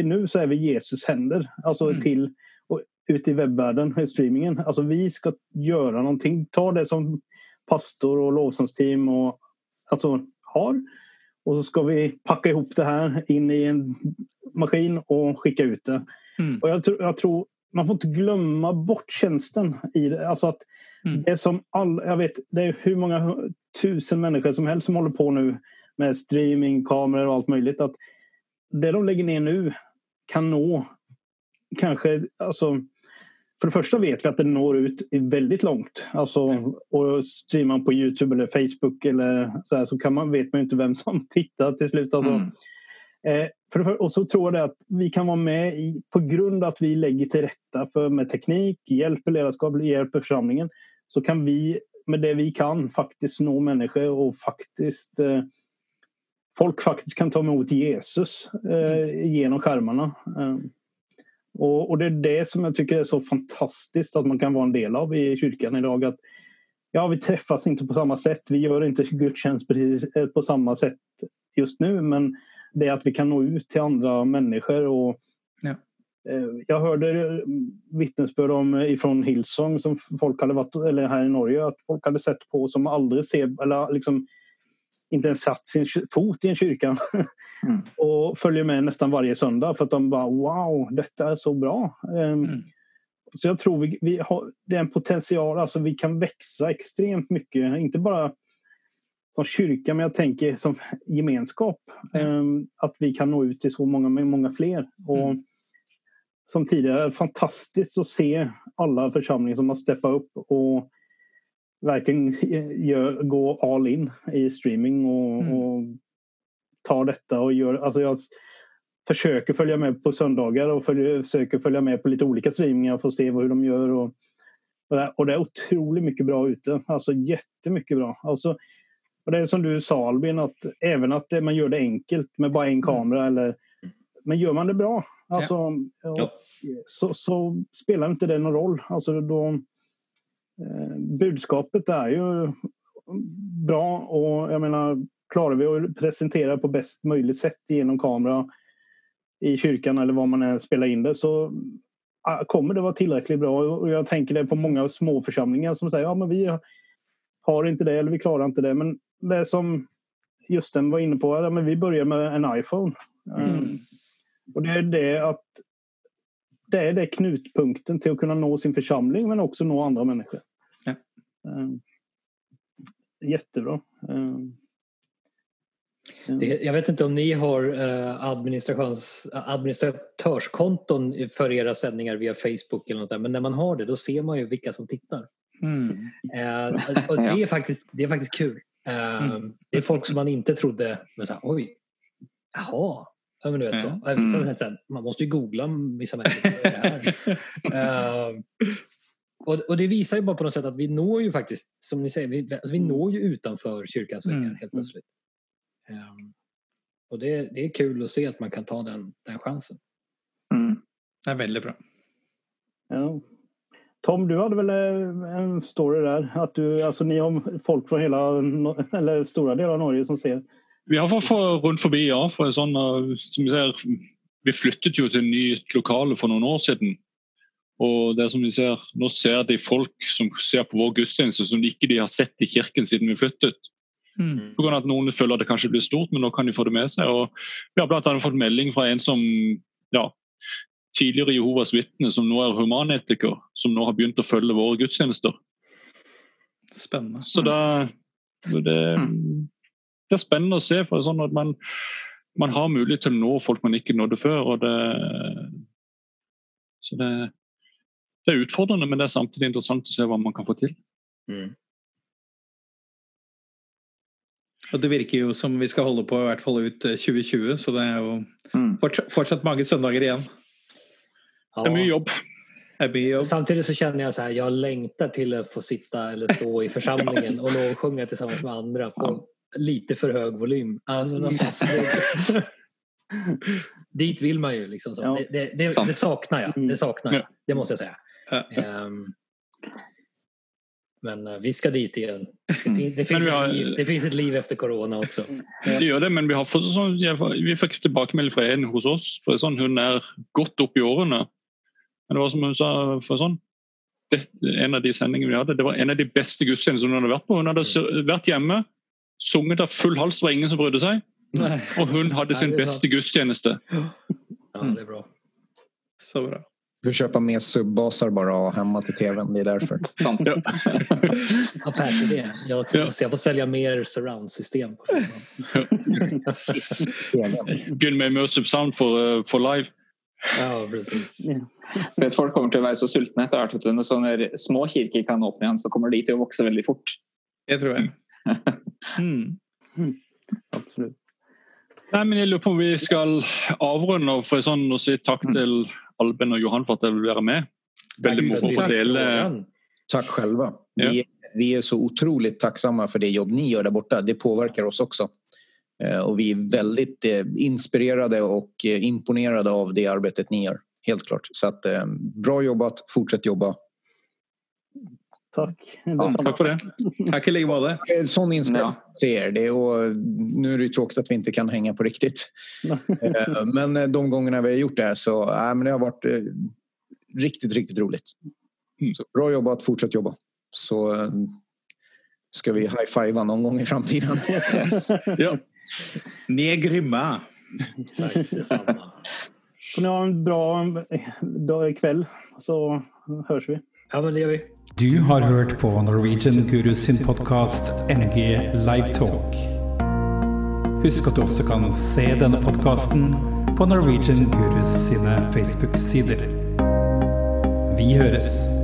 nu så är vi Jesus händer. Alltså mm. till och ut i webbvärlden, streamingen. Alltså vi ska göra någonting. Ta det som pastor och lovsångsteam och alltså har Och så ska vi packa ihop det här in i en maskin och skicka ut det. Mm. Och jag, tror, jag tror man får inte glömma bort tjänsten i det. Alltså att mm. det är som all, jag vet, det är hur många tusen människor som helst som håller på nu med streaming, kameror och allt möjligt. Att det de lägger ner nu kan nå kanske, alltså för det första vet vi att det når ut väldigt långt. Alltså, och streamar man på Youtube eller Facebook eller så, här, så kan man, vet man inte vem som tittar till slut. Alltså, mm. Eh, för, och så tror jag att vi kan vara med i, på grund av att vi lägger till rätta för, med teknik, hjälper ledarskap, hjälper församlingen. Så kan vi med det vi kan faktiskt nå människor och faktiskt eh, folk faktiskt kan ta emot Jesus eh, mm. genom skärmarna. Eh, och, och, det är det som jag tycker är så fantastiskt att man kan vara en del av i kyrkan idag. Att, ja, vi träffas inte på samma sätt. Vi gör inte gudstjänst precis eh, på samma sätt just nu. Men det är att vi kan nå ut till andra människor. Och, ja. eh, jag hörde vittnesbörd om eh, ifrån Hillsong som folk hade varit, eller här i Norge, att folk hade sett på som aldrig ser, eller liksom inte ens satt sin fot i en kyrka. Mm. och följer med nästan varje söndag för att de bara wow, detta är så bra. Um, mm. Så jag tror vi, vi har, det är en potential, alltså vi kan växa extremt mycket. Inte bara som kyrka, men jag tänker som gemenskap. Mm. Um, att vi kan nå ut till så många, många fler. Och mm. Som tidigare, fantastiskt att se alla församlingar som har steppat upp och verkligen gör, gå all in i streaming och, mm. och tar detta och gör... Alltså jag försöker följa med på söndagar och följer, försöker följa med på lite olika streamingar för att se hur de gör. Och, och, det, och det är otroligt mycket bra ute. Alltså jättemycket bra. Alltså, och det är som du sa Albin, att även att man gör det enkelt med bara en mm. kamera. Eller, men gör man det bra alltså, ja. Ja. Så, så, spelar inte det någon roll. Alltså, då, Eh, budskapet är ju bra och jag menar klarar vi att presentera på bäst möjligt sätt genom kamera i kyrkan eller var man än spelar in det så kommer det vara tillräckligt bra. Och jag tänker det på många små församlingar som säger ja men vi har inte det eller vi klarar inte det. Men det som Justen var inne på, ja, men vi börjar med en iPhone. Mm. Um, och det är det att det är det knutpunkten till att kunna nå sin församling men också nå andra människor. Ja. Um, jättebra. Um, det, jag vet inte om ni har uh, administrations, administratörskonton för era sändningar via Facebook eller något där, men när man har det då ser man ju vilka som tittar. Mm. Och det, är faktiskt, det är faktiskt kul. Mm. Det är folk som man inte trodde, men så här, oj, jaha, Ja, men du vet så. Mm. Man måste ju googla vissa människor. Det uh, och, och, det visar ju bara på något sätt att vi når ju faktiskt, som ni säger, vi, alltså vi mm. når ju utanför kyrkans väggar mm. helt plötsligt. Um, och det, det är kul att se att man kan ta den, den chansen. Mm. Det är väldigt bra. Ja. Tom, du hade väl eh, en story där? Att du, alltså ni har folk från hela, eller stora delar av Norge som ser vi har fått rundt forbi, ja. For sånn, som vi ser, vi flyttet jo til et nytt lokale for noen år siden. Og det som vi ser, Nå ser de folk som ser på vår gudstjeneste som de ikke de har sett i kirken siden vi flyttet. Mm. På grunn av at Noen føler det kanskje blir stort, men nå kan de få det med seg. Og vi har bl.a. fått melding fra en som ja, tidligere Jehovas vitne, som nå er humanetiker, som nå har begynt å følge våre gudstjenester. Spennende. Så da, det, mm det er spennende å se. for sånn at man, man, har mulighet til å nå folk man ikke nådde før. og det, så det, det, er utfordrende, men det er samtidig interessant å se hva man kan få til. Mm. Og Det virker jo som vi skal holde på i hvert fall ut 2020, eh, så det er jo mm. fortsatt mange søndager igjen. Ja. Det är mycket jobb. Samtidigt så känner jag så här, jag längtar till att få sitta eller stå i församlingen och lovsjunga tillsammans med andra på, lite för hög volym. Alltså, dit vill man ju. Liksom, ja. det, det, det, det, saknar jag. Det saknar jag. Det måste jag säga. Um, men uh, vi ska dit igen. Det, det, finns har, liv, det, finns ett liv efter corona också. Det gör det, men vi har fått sån, vi fick tillbakemelding från en hos oss. För sån, hon är gott upp i åren. Men det var som hon sa, för sån, det, en av de sändningarna vi hade, det var en av de bästa gudstjänsterna hon hade varit på. Hon hade mm. varit hemma sunget av full hals, det var ingen som brydde seg. Nej. Och hon hade sin bästa gudstjäneste. Ja, det är bra. Så bra. Vi får köpa mer subbasar bara och hemma till tvn. Det är därför. Affärsidé. Jag, Ja. jag får sälja mer surround-system. Begynn med immersive sound for, eh, for live. Ja, precis. Vet, folk kommer til å være så sultne etter hvert. Når sånne små kirker kan åpne igjen, så kommer de til å vokse veldig fort. Det tror jag. Mm. Absolut. Nei, men Jeg lurer på om vi skal avrunde og få sånn og si takk til Alben og Johan for at dere vil være med. Veldig moro å dele. Tack själva. Vi, vi är så otroligt tacksamma för det jobb ni gör där borta. Det påverkar oss också. Eh, Och vi är väldigt eh, inspirerade och eh, imponerade av det arbetet ni gör. Helt klart. Så att, bra jobbat. Fortsätt jobba. Tack. Takk for det. Tack i like måte. Sån inspiration Ja. till er. Det och nu är det ju tråkigt att vi inte kan hänga på riktigt. Men de gångerna vi har gjort det här så äh, men det har varit eh, riktigt, riktigt roligt. Mm. Så bra jobbat, fortsätt jobba. Så ska vi high-fivea någon gång i framtiden. Yes. Ja. Ni är grymma. Tack detsamma. Får ni ha en bra dag kväll så hörs vi. Ja, men det gör vi. Du har hørt på Norwegian Gurus sin podkast NG Livetalk. Husk at du også kan se denne podkasten på Norwegian Gurus sine Facebook-sider. Vi høres.